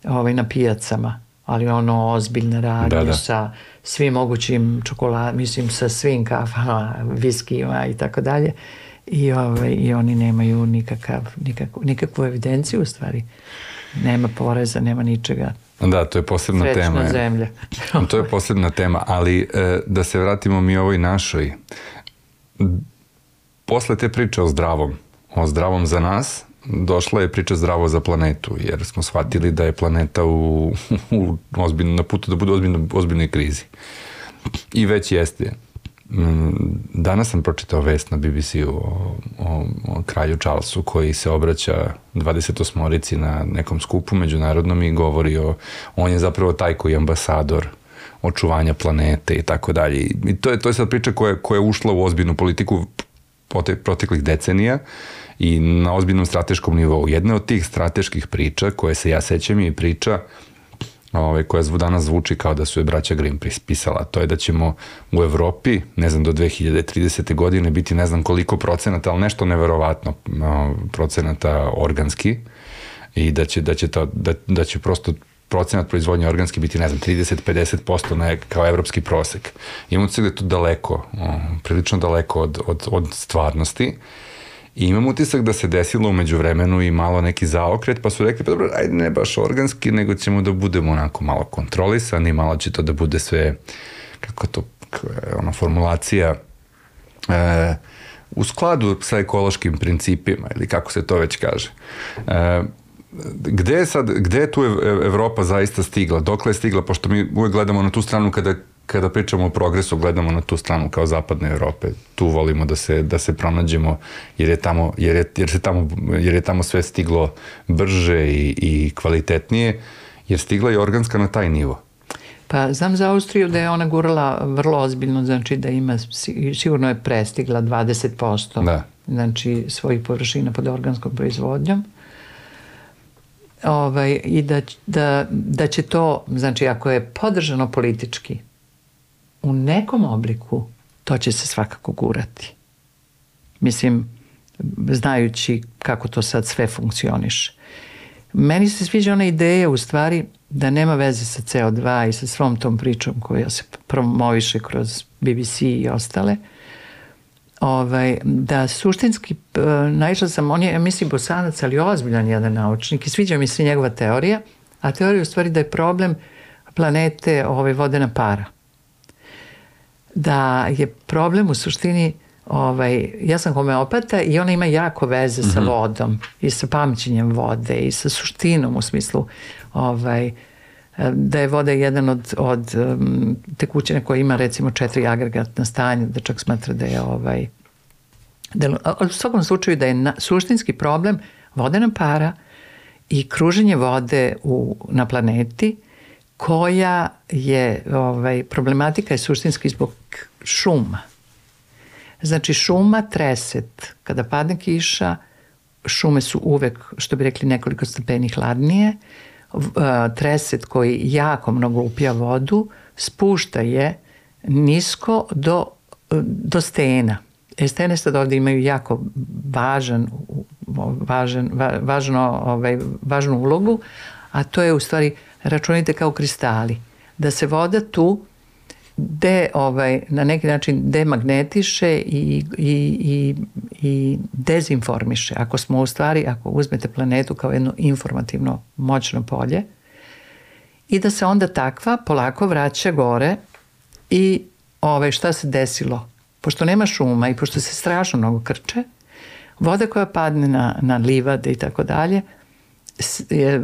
ovaj, na pijacama, ali ono ozbiljne radnje da, da. sa svim mogućim čokolad, mislim sa svim kafama, viskijima i tako dalje. I, ovaj, I oni nemaju nikakav, nikakvu, nikakvu evidenciju u stvari. Nema poreza, nema ničega. Da, to je posebna Srećna tema. Srećna zemlja. to je posebna tema, ali e, da se vratimo mi ovoj našoj. Posle te priče o zdravom, o zdravom za nas, došla je priča zdravo za planetu, jer smo shvatili da je planeta u, u ozbiljno, na putu da bude ozbiljno, ozbiljnoj krizi. I već jeste. Danas sam pročitao vest na BBC-u o, o, o kralju Charlesu koji se obraća 28-orici na nekom skupu međunarodnom i govori o, on je zapravo taj koji je ambasador očuvanja planete i tako dalje. I to je, to je sad priča koja, koja je ušla u ozbiljnu politiku proteklih decenija i na ozbiljnom strateškom nivou. Jedna od tih strateških priča koje se ja sećam je priča ovaj, koja danas zvuči kao da su je braća Grimm pisala. To je da ćemo u Evropi, ne znam, do 2030. godine biti ne znam koliko procenata, ali nešto neverovatno procenata organski i da će, da će, to, da, da će prosto procenat proizvodnje organski biti, ne znam, 30-50% na, kao evropski prosek. Imamo se da je to daleko, prilično daleko od, od, od stvarnosti I imam utisak da se desilo umeđu vremenu i malo neki zaokret, pa su rekli, pa dobro, ajde ne baš organski, nego ćemo da budemo onako malo kontrolisani, malo će to da bude sve, kako to, ona formulacija, e, u skladu sa ekološkim principima, ili kako se to već kaže. E, gde je sad, gde je tu Evropa zaista stigla? Dokle je stigla? Pošto mi uvek gledamo na tu stranu kada kada pričamo o progresu, gledamo na tu stranu kao zapadne Evrope. Tu volimo da se, da se pronađemo, jer je tamo, jer je, jer se tamo, jer je tamo sve stiglo brže i, i kvalitetnije, jer stigla je organska na taj nivo. Pa znam za Austriju da je ona gurala vrlo ozbiljno, znači da ima, sigurno je prestigla 20% da. znači svojih površina pod organskom proizvodnjom. Ovaj, I da, da, da će to, znači ako je podržano politički, u nekom obliku to će se svakako gurati. Mislim, znajući kako to sad sve funkcioniše. Meni se sviđa ona ideja u stvari da nema veze sa CO2 i sa svom tom pričom koja se promoviše kroz BBC i ostale, ovaj, da suštinski naišla sam, on je, ja mislim, bosanac, ali ozbiljan jedan naučnik i sviđa mi se njegova teorija, a teorija u stvari da je problem planete ove vodena para da je problem u suštini ovaj, ja sam homeopata i ona ima jako veze sa mm -hmm. vodom i sa pamćenjem vode i sa suštinom u smislu ovaj, da je voda jedan od, od um, tekućine koja ima recimo četiri agregatna stanja, da čak smatra da je ovaj, da, u svakom slučaju da je na, suštinski problem vodena para i kruženje vode u, na planeti koja je, ovaj, problematika je suštinski zbog šuma. Znači šuma, treset, kada padne kiša, šume su uvek, što bi rekli, nekoliko stepeni hladnije, treset koji jako mnogo upija vodu, spušta je nisko do, do E stene sad ovde imaju jako važan, važan, važno, ovaj, važnu ulogu, a to je u stvari računajte kao kristali. Da se voda tu de, ovaj, na neki način demagnetiše i, i, i, i dezinformiše. Ako smo u stvari, ako uzmete planetu kao jedno informativno moćno polje i da se onda takva polako vraća gore i ovaj, šta se desilo? Pošto nema šuma i pošto se strašno mnogo krče, voda koja padne na, na livade i tako dalje,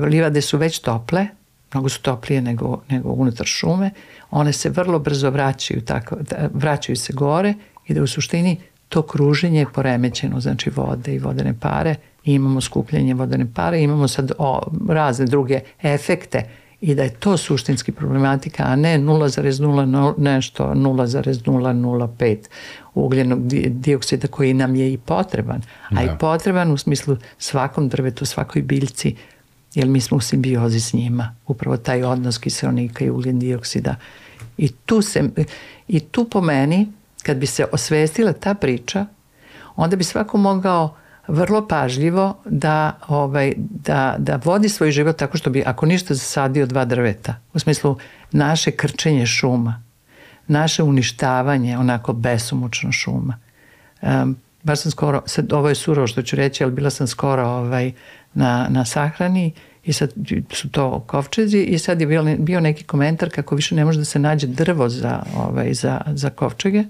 livade su već tople, mnogo su toplije nego, nego unutar šume, one se vrlo brzo vraćaju, tako, da, vraćaju se gore i da u suštini to kruženje je poremećeno, znači vode i vodene pare, i imamo skupljenje vodene pare, imamo sad o, razne druge efekte i da je to suštinski problematika, a ne 0,0 nešto, 0,005 ugljenog dioksida koji nam je i potreban, a da. i potreban u smislu svakom drvetu, svakoj biljci, jer mi smo u simbiozi s njima. Upravo taj odnos kiselnika i ugljen dioksida. I tu, se, I tu po meni, kad bi se osvestila ta priča, onda bi svako mogao vrlo pažljivo da, ovaj, da, da vodi svoj život tako što bi, ako ništa, zasadio dva drveta. U smislu naše krčenje šuma, naše uništavanje onako besomučno šuma. Um, baš sam skoro, sad ovo je surovo što ću reći, ali bila sam skoro ovaj, na, na sahrani i sad su to kovčezi i sad je bio, bio neki komentar kako više ne može da se nađe drvo za, ovaj, za, za kovčege.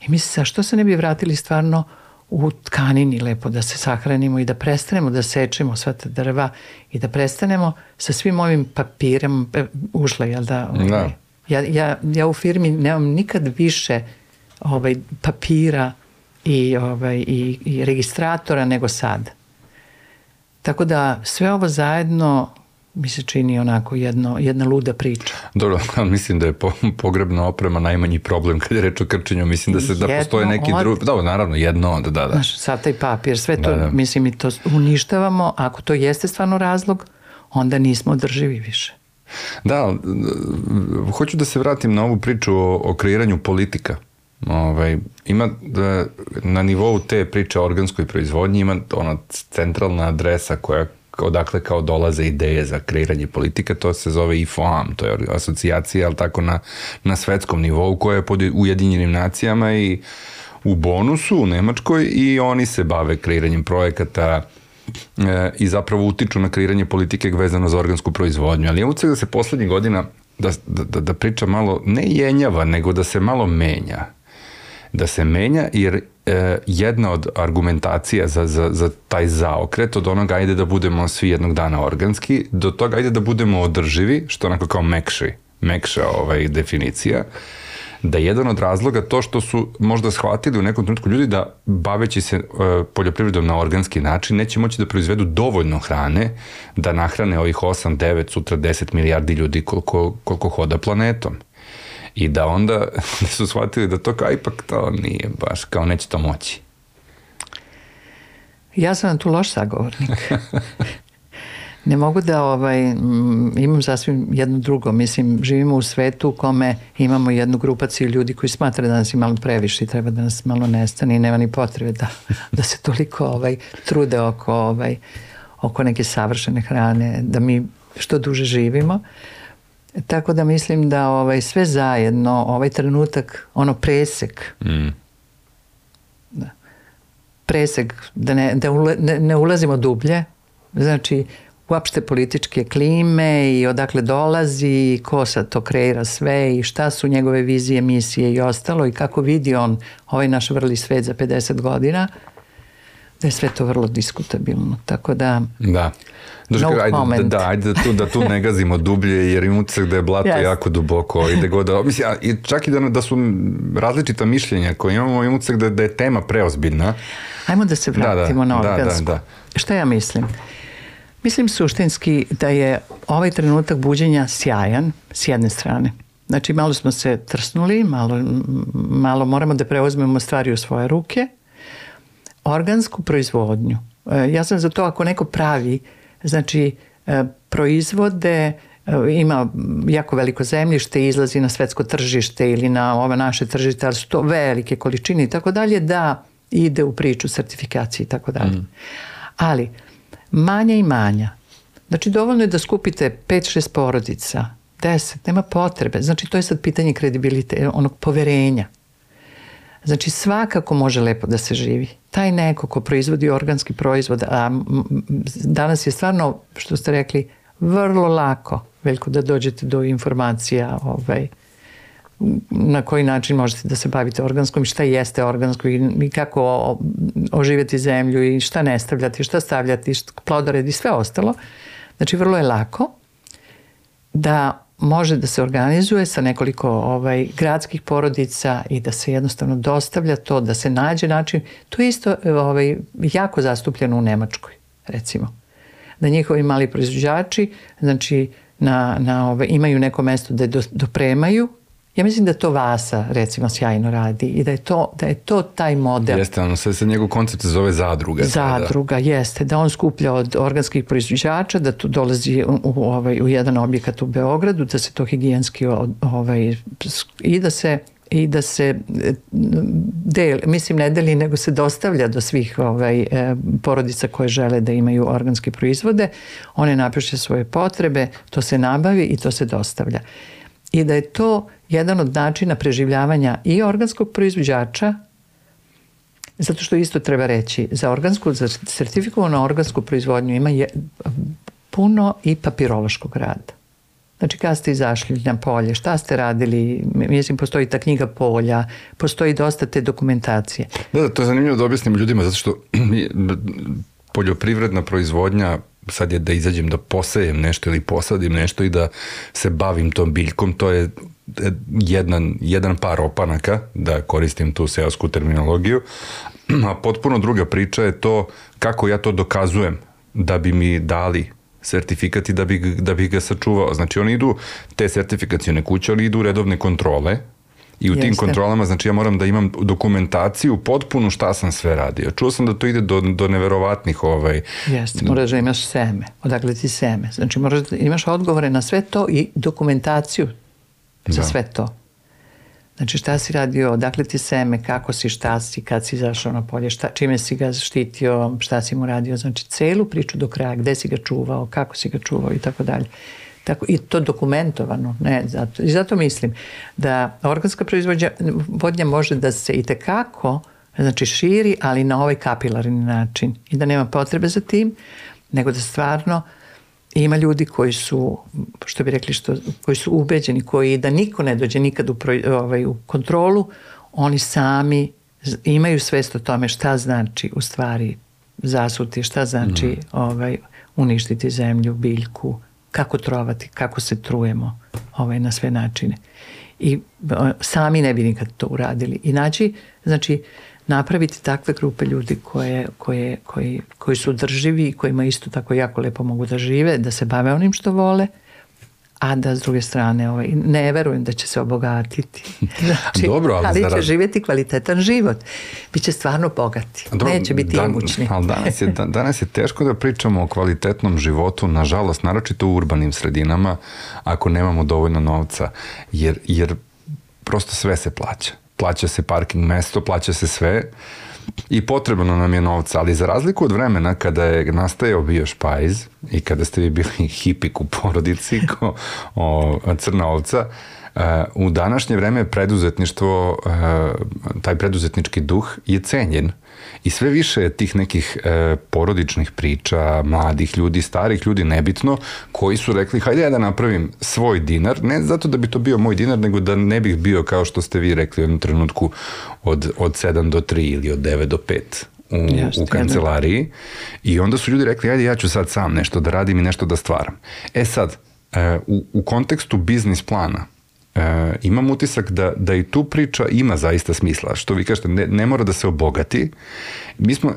I misli se, a što se ne bi vratili stvarno u tkanini lepo da se sahranimo i da prestanemo da sečemo sva ta drva i da prestanemo sa svim ovim papirem e, ušla, jel da? Ovaj, da. Ja, ja, ja u firmi nemam nikad više ovaj, papira i, ovaj, i, i registratora nego sad. Tako da sve ovo zajedno mi se čini onako jedno, jedna luda priča. Dobro, ali mislim da je po, pogrebna oprema najmanji problem kad je reč o krčenju. Mislim da se da postoje neki od... drugi... Dobro, naravno, jedno od, da, da. Znaš, sad taj papir, sve to, da, da. mislim, i to uništavamo. Ako to jeste stvarno razlog, onda nismo održivi više. Da, hoću da se vratim na ovu priču o, o kreiranju politika. Ovaj, ima da, na nivou te priče o organskoj proizvodnji ima ona centralna adresa koja odakle kao dolaze ideje za kreiranje politika, to se zove IFOAM, to je asocijacija, ali tako na, na svetskom nivou koja je pod Ujedinjenim nacijama i u bonusu u Nemačkoj i oni se bave kreiranjem projekata e, i zapravo utiču na kreiranje politike vezano za organsku proizvodnju. Ali ja uceg da se poslednjih godina da, da, da priča malo ne jenjava, nego da se malo menja. Da se menja jer e, jedna od argumentacija za, za, za taj zaokret od onoga ajde da budemo svi jednog dana organski do toga ajde da budemo održivi, što onako kao mekši, mekša ovaj, definicija, da je jedan od razloga to što su možda shvatili u nekom trenutku ljudi da baveći se e, poljoprivredom na organski način neće moći da proizvedu dovoljno hrane da nahrane ovih 8, 9, sutra 10 milijardi ljudi koliko, koliko hoda planetom. I da onda su shvatili da to kao ipak to nije baš, kao neće to moći. Ja sam tu loš sagovornik. ne mogu da ovaj, imam sasvim jedno drugo. Mislim, živimo u svetu u kome imamo jednu grupaciju ljudi koji smatra da nas je malo previše i treba da nas malo nestane i nema ni potrebe da, da se toliko ovaj, trude oko, ovaj, oko neke savršene hrane, da mi što duže živimo. Tako da mislim da ovaj, sve zajedno, ovaj trenutak, ono presek, mm. da, presek, da, ne, da ule, ne, ne ulazimo dublje, znači uopšte političke klime i odakle dolazi, ko sad to kreira sve i šta su njegove vizije, misije i ostalo i kako vidi on ovaj naš vrli svet za 50 godina, da je sve to vrlo diskutabilno. Tako da... Da. Doška, no ajde, comment. da, ajde da tu, da tu ne gazimo dublje, jer imam utisak da je blato yes. jako duboko i da god, da, mislim, i čak i da, da su različita mišljenja koje imamo, imam utisak da, da je tema preozbiljna. Ajmo da se vratimo da, da, na organsku. Da, da, da. Šta ja mislim? Mislim suštinski da je ovaj trenutak buđenja sjajan s jedne strane. Znači malo smo se trsnuli, malo, malo moramo da preuzmemo stvari u svoje ruke. Organsku proizvodnju. E, ja sam za to ako neko pravi, znači e, proizvode, e, ima jako veliko zemljište, izlazi na svetsko tržište ili na ove naše tržište, ali su to velike količine i tako dalje, da ide u priču sertifikacije i tako dalje. Mm. Ali manja i manja. Znači dovoljno je da skupite 5-6 porodica, 10, nema potrebe. Znači to je sad pitanje kredibilite, onog poverenja. Znači svakako može lepo da se živi. Taj neko ko proizvodi organski proizvod, a danas je stvarno, što ste rekli, vrlo lako, veliko da dođete do informacija ovaj, na koji način možete da se bavite organskom i šta jeste organsko i, kako oživjeti zemlju i šta ne stavljati, šta stavljati, plodored i sve ostalo. Znači vrlo je lako da može da se organizuje sa nekoliko ovaj, gradskih porodica i da se jednostavno dostavlja to, da se nađe način. To je isto ovaj, jako zastupljeno u Nemačkoj, recimo. Da njihovi mali proizvođači znači, na, na, ovaj, imaju neko mesto da do, dopremaju Ja mislim da to Vasa recimo sjajno radi i da je to, da je to taj model. Jeste, ono sve se njegov koncept se zove zadruga. Zadruga, sada. jeste. Da on skuplja od organskih proizvođača, da tu dolazi u, u, ovaj, u jedan objekat u Beogradu, da se to higijenski ovaj, i da se i da se del, mislim ne deli, nego se dostavlja do svih ovaj, e, porodica koje žele da imaju organske proizvode. One napiše svoje potrebe, to se nabavi i to se dostavlja. I da je to jedan od načina preživljavanja i organskog proizvođača, zato što isto treba reći, za organsku, za sertifikovanu organsku proizvodnju ima je, puno i papirološkog rada. Znači, kada ste izašli na polje, šta ste radili, mislim, postoji ta knjiga polja, postoji dosta te dokumentacije. Da, da, to je zanimljivo da objasnim ljudima, zato što poljoprivredna proizvodnja sad je da izađem da posejem nešto ili posadim nešto i da se bavim tom biljkom, to je jedan, jedan par opanaka, da koristim tu seosku terminologiju, a potpuno druga priča je to kako ja to dokazujem da bi mi dali sertifikat i da bi, da bi ga sačuvao. Znači oni idu, te sertifikacijone kuće, oni idu u redovne kontrole, I u Jeste. tim kontrolama, znači ja moram da imam dokumentaciju potpunu šta sam sve radio. Čuo sam da to ide do, do neverovatnih ovaj... Jeste, moraš da imaš seme. Odakle ti seme. Znači moraš da imaš odgovore na sve to i dokumentaciju za da. sve to. Znači šta si radio, odakle ti seme, kako si, šta si, kad si izašao na polje, šta, čime si ga štitio, šta si mu radio. Znači celu priču do kraja, gde si ga čuvao, kako si ga čuvao i tako dalje. Tako, I to dokumentovano. Ne, zato, I zato mislim da organska proizvodnja može da se i tekako znači širi, ali na ovaj kapilarni način i da nema potrebe za tim, nego da stvarno ima ljudi koji su, što bi rekli, što, koji su ubeđeni, koji da niko ne dođe nikad u, pro, ovaj, u kontrolu, oni sami imaju svest o tome šta znači u stvari zasuti, šta znači mm. ovaj, uništiti zemlju, biljku, kako trovati, kako se trujemo ovaj, na sve načine. I sami ne bi nikad to uradili. I naći, znači, napraviti takve grupe ljudi koje, koje, koji, koji su drživi i kojima isto tako jako lepo mogu da žive, da se bave onim što vole, a da s druge strane ovaj, ne verujem da će se obogatiti. Znači, Dobro, ali, ali zarad... će živjeti kvalitetan život. Biće stvarno bogati. Dobro, Neće biti dan, imućni. Ali danas je, danas je teško da pričamo o kvalitetnom životu, nažalost, naročito u urbanim sredinama, ako nemamo dovoljno novca, jer, jer prosto sve se plaća. Plaća se parking mesto, plaća se sve i potrebno nam je novca, ali za razliku od vremena kada je nastajao bio špajz i kada ste vi bili hipik u porodici ko o, crna ovca, Uh, u današnje vreme preduzetništvo, uh, taj preduzetnički duh je cenjen i sve više je tih nekih uh, porodičnih priča, mladih ljudi, starih ljudi, nebitno, koji su rekli hajde ja da napravim svoj dinar, ne zato da bi to bio moj dinar, nego da ne bih bio kao što ste vi rekli u jednom trenutku od, od 7 do 3 ili od 9 do 5 u, Jeste, u kancelariji. I onda su ljudi rekli ajde ja ću sad sam nešto da radim i nešto da stvaram. E sad, u, u kontekstu biznis plana e, imam utisak da, da i tu priča ima zaista smisla. Što vi kažete, ne, ne mora da se obogati. Mi smo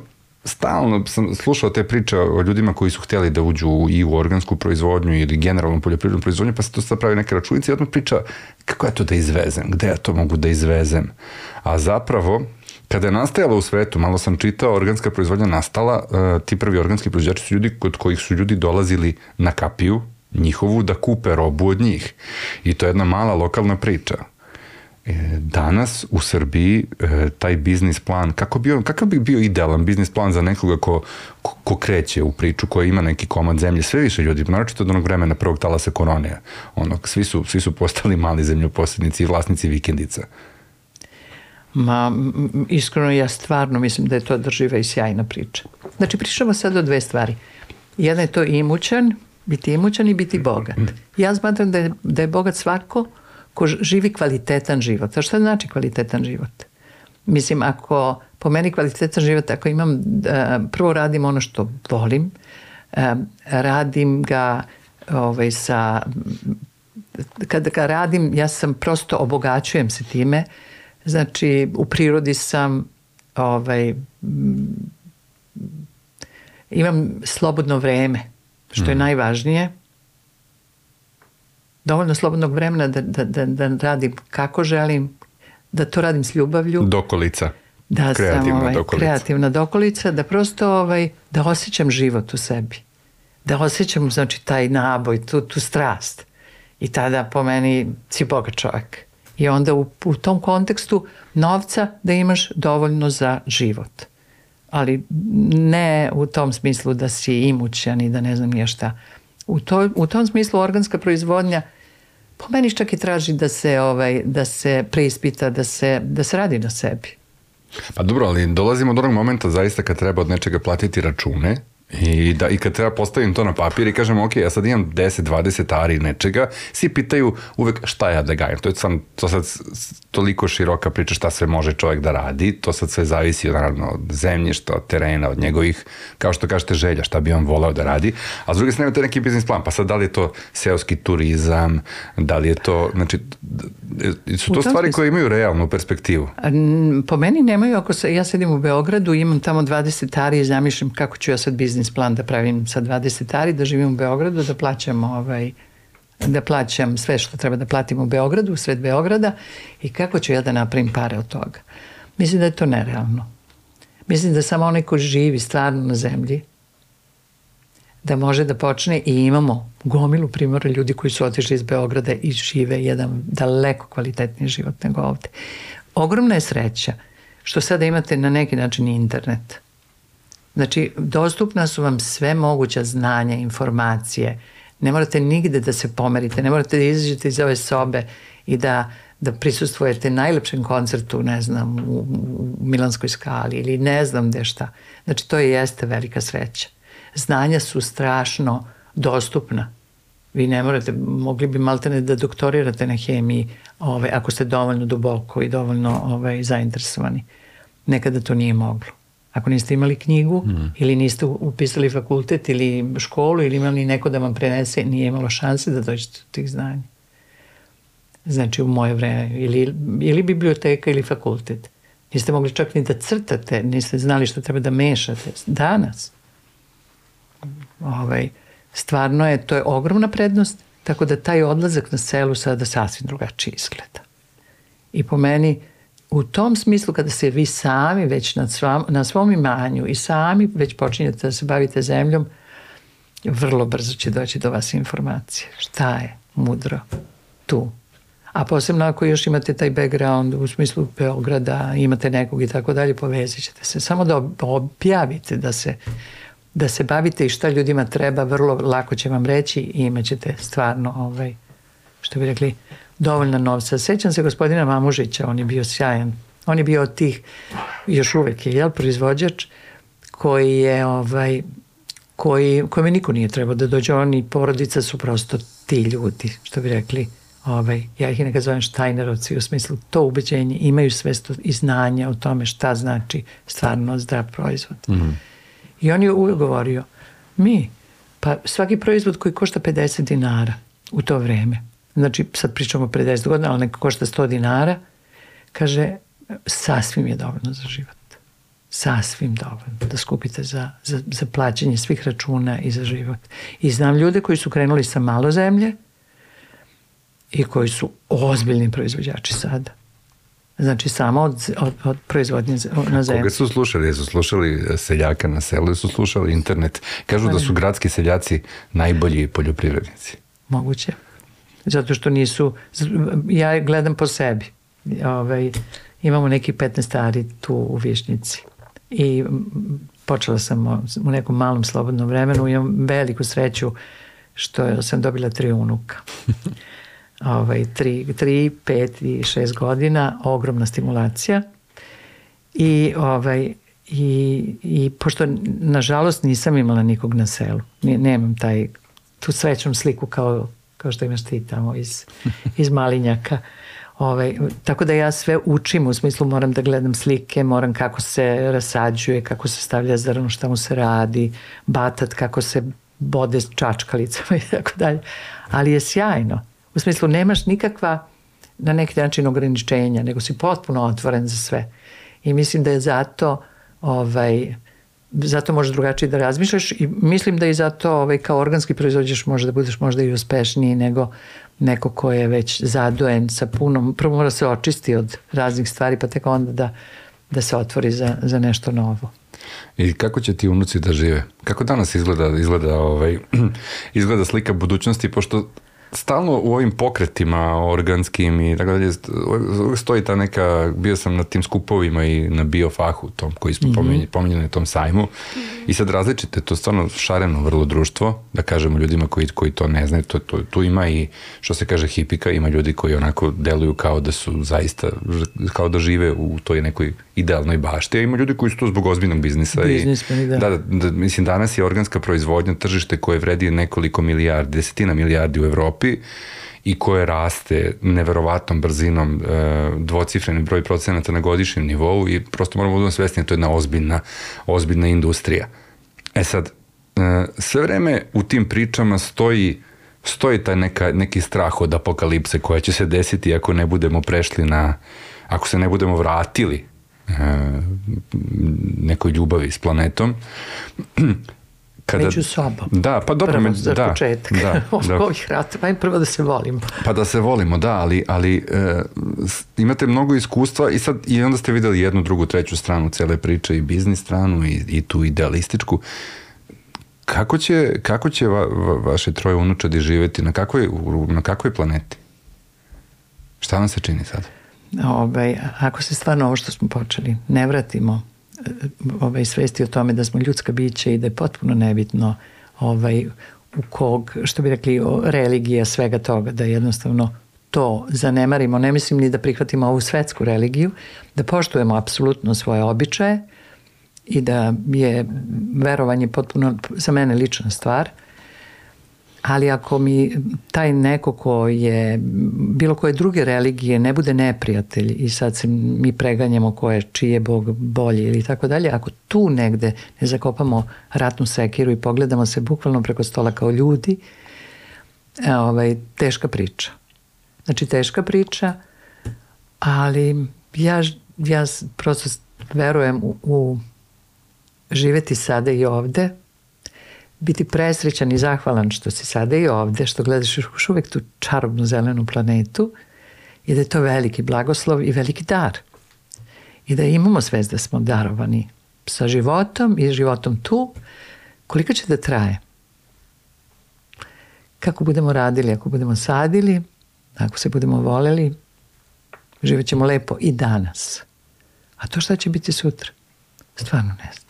stalno sam slušao te priče o ljudima koji su htjeli da uđu i u organsku proizvodnju ili generalnu poljoprivrednu proizvodnju, pa se to sad pravi neke računice i odmah priča kako ja to da izvezem, gde ja to mogu da izvezem. A zapravo, kada je nastajala u svetu, malo sam čitao, organska proizvodnja nastala, uh, ti prvi organski proizvođači su ljudi kod kojih su ljudi dolazili na kapiju, njihovu da kupe robu od njih. I to je jedna mala lokalna priča. E, danas u Srbiji e, taj biznis plan, kako bio, kakav bi bio idealan biznis plan za nekoga ko, ko, ko kreće u priču, ko ima neki komad zemlje, sve više ljudi, naročito od onog vremena prvog talasa korone, onog, svi su, svi su postali mali zemljoposednici i vlasnici vikendica. Ma, iskreno ja stvarno mislim da je to drživa i sjajna priča. Znači, pričamo sad o dve stvari. Jedna je to imućan, biti imućan i biti bogat. Ja smatram da je, da je bogat svako ko živi kvalitetan život. A šta znači kvalitetan život? Mislim, ako po meni kvalitetan život, ako imam, da, prvo radim ono što volim, radim ga ovaj, sa, kada ga radim, ja sam prosto obogaćujem se time, znači u prirodi sam ovaj, imam slobodno vreme, što je mm. najvažnije. Dovoljno slobodnog vremena da, da, da, da radim kako želim, da to radim s ljubavlju. Dokolica. Da kreativna sam ovaj, dokolica. kreativna dokolica, da prosto ovaj, da osjećam život u sebi. Da osjećam znači taj naboj, tu, tu strast. I tada po meni si bogat čovjek. I onda u, u tom kontekstu novca da imaš dovoljno za život ali ne u tom smislu da si imućan i da ne znam nije šta. U, to, u tom smislu organska proizvodnja po meni čak i traži da se, ovaj, da se preispita, da se, da se radi na sebi. Pa dobro, ali dolazimo do onog momenta zaista kad treba od nečega platiti račune I, da, I kad treba postavim to na papir i kažem, ok, ja sad imam 10-20 ari nečega, svi pitaju uvek šta ja da gajam. To je sam, to sad toliko široka priča šta sve može čovjek da radi, to sad sve zavisi naravno od zemljišta, od terena, od njegovih, kao što kažete, želja, šta bi on voleo da radi. A s druge strane imate neki biznis plan, pa sad da li je to seoski turizam, da li je to, znači, su to stvari koje imaju realnu perspektivu? Po meni nemaju, ako se, ja sedim u Beogradu, imam tamo 20 ari i zamišljam kako ću ja sad biznis biznis plan da pravim sa 20 ari, da živim u Beogradu, da plaćam ovaj, da plaćam sve što treba da platim u Beogradu, u sred Beograda i kako ću ja da napravim pare od toga. Mislim da je to nerealno. Mislim da samo onaj ko živi stvarno na zemlji, da može da počne i imamo gomilu primora ljudi koji su otišli iz Beograda i žive jedan daleko kvalitetniji život nego ovde. Ogromna je sreća što sada imate na neki način internet Znači, dostupna su vam sve moguća znanja, informacije. Ne morate nigde da se pomerite, ne morate da izađete iz ove sobe i da da prisustvujete najlepšem koncertu, ne znam, u, u Milanskoj skali ili ne znam gde šta. Znači, to je jeste velika sreća. Znanja su strašno dostupna. Vi ne morate, mogli bi maltene da doktorirate na hemiji ovaj, ako ste dovoljno duboko i dovoljno ovaj, zainteresovani. Nekada to nije moglo. Ako niste imali knjigu mm. ili niste upisali fakultet ili školu ili imali neko da vam prenese, nije imalo šanse da dođete do tih znanja. Znači u moje vreme. Ili, ili biblioteka ili fakultet. Niste mogli čak ni da crtate, niste znali što treba da mešate. Danas. Ovaj, stvarno je, to je ogromna prednost, tako da taj odlazak na selu sada sasvim drugačije izgleda. I po meni, u tom smislu kada se vi sami već na svom, na svom imanju i sami već počinjete da se bavite zemljom, vrlo brzo će doći do vas informacije. Šta je mudro tu? A posebno ako još imate taj background u smislu Beograda, imate nekog i tako dalje, povezit ćete se. Samo da objavite da se da se bavite i šta ljudima treba, vrlo lako će vam reći i imat ćete stvarno, ovaj, što bi rekli, dovoljno novca. Sećam se gospodina Mamužića, on je bio sjajan. On je bio od tih, još uvek je, jel, proizvođač, koji je, ovaj, koji, kojima niko nije trebao da dođe, on i porodica su prosto ti ljudi, što bi rekli, ovaj, ja ih i nekad zovem Štajnerovci, u smislu to ubeđenje, imaju svesto i znanja o tome šta znači stvarno zdrav proizvod. Mm -hmm. I on je uvijek govorio, mi, pa svaki proizvod koji košta 50 dinara u to vreme, znači sad pričamo pre 10 godina, ali neka košta 100 dinara, kaže, sasvim je dovoljno za život. Sasvim dovoljno da skupite za, za, za plaćanje svih računa i za život. I znam ljude koji su krenuli sa malo zemlje i koji su ozbiljni proizvođači sada. Znači samo od, od, od proizvodnje na zemlji. Koga su slušali? Jesu slušali e, seljaka na selu, su slušali internet. Kažu da su gradski seljaci najbolji poljoprivrednici. Moguće zato što nisu, ja gledam po sebi, ovaj, imamo neki 15 stari tu u Višnjici. I počela sam u nekom malom slobodnom vremenu, imam veliku sreću što sam dobila tri unuka. ovaj, tri, tri, pet i šest godina, ogromna stimulacija. I ovaj, i, i pošto nažalost nisam imala nikog na selu, nemam taj tu srećnom sliku kao kao što imaš ti tamo iz, iz Malinjaka. Ove, tako da ja sve učim, u smislu moram da gledam slike, moram kako se rasađuje, kako se stavlja zrno, šta mu se radi, batat, kako se bode s čačkalicama i tako dalje. Ali je sjajno. U smislu nemaš nikakva na neki način ograničenja, nego si potpuno otvoren za sve. I mislim da je zato ovaj, zato možeš drugačije da razmišljaš i mislim da i zato ovaj, kao organski proizvođač može da budeš možda i uspešniji nego neko ko je već zadojen sa punom, prvo mora se očisti od raznih stvari pa tek onda da, da se otvori za, za nešto novo. I kako će ti unuci da žive? Kako danas izgleda, izgleda, ovaj, izgleda slika budućnosti, pošto stalno u ovim pokretima organskim i tako dalje stoji ta neka, bio sam na tim skupovima i na biofahu tom koji smo mm -hmm. pominjali na tom sajmu mm -hmm. i sad različite, to je stvarno šareno vrlo društvo, da kažemo ljudima koji, koji to ne znaju, to, to, tu ima i što se kaže hipika, ima ljudi koji onako deluju kao da su zaista, kao da žive u toj nekoj idealnoj bašti, a ima ljudi koji su to zbog ozbiljnog biznisa. Biznis, i, da. Da, da, da. Mislim, danas je organska proizvodnja tržište koje vredi nekoliko milijardi, desetina milijardi u Evropi i koje raste neverovatnom brzinom e, dvocifreni broj procenata na godišnjem nivou i prosto moramo da budemo svesni da to je jedna ozbiljna, ozbiljna industrija. E sad, e, sve vreme u tim pričama stoji stoji taj neka, neki strah od apokalipse koja će se desiti ako ne budemo prešli na ako se ne budemo vratili nekoj ljubavi s planetom. Kada, Među sobom. Da, pa dobro. Prvo, za da, početak. Da, da. ovih rata, pa prvo da se volimo. Pa da se volimo, da, ali, ali e, imate mnogo iskustva i sad i onda ste videli jednu, drugu, treću stranu cele priče i biznis stranu i, i tu idealističku. Kako će, kako će va, va, vaše troje unučadi živeti? Na kakvoj, na kakvoj planeti? Šta vam se čini sada? ovaj, ako se stvarno ovo što smo počeli ne vratimo ovaj, svesti o tome da smo ljudska bića i da je potpuno nebitno ovaj, u kog, što bi rekli, religija svega toga, da jednostavno to zanemarimo, ne mislim ni da prihvatimo ovu svetsku religiju, da poštujemo apsolutno svoje običaje i da je verovanje potpuno za mene lična stvar – ali ako mi taj neko ko je bilo koje druge religije ne bude neprijatelj i sad se mi preganjamo ko je čiji je Bog bolji ili tako dalje, ako tu negde ne zakopamo ratnu sekiru i pogledamo se bukvalno preko stola kao ljudi, e, ovaj, teška priča. Znači teška priča, ali ja, ja prosto verujem u, u živeti sada i ovde, biti presrećan i zahvalan što si sada i ovde, što gledaš još uvek tu čarobnu zelenu planetu i da je to veliki blagoslov i veliki dar. I da imamo svest da smo darovani sa životom i životom tu, koliko će da traje. Kako budemo radili, ako budemo sadili, ako se budemo voleli, živet ćemo lepo i danas. A to šta će biti sutra? Stvarno ne znam.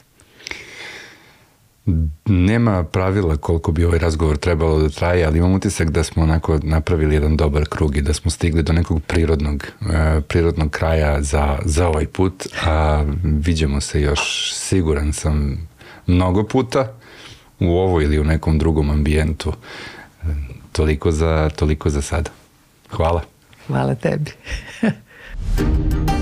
Nema pravila koliko bi ovaj razgovor trebalo da traje, ali imam utisak da smo onako napravili jedan dobar krug i da smo stigli do nekog prirodnog, uh, prirodnog kraja za, za ovaj put, a vidimo se još, siguran sam, mnogo puta u ovo ili u nekom drugom ambijentu. Toliko za, toliko za sada. Hvala. Hvala tebi.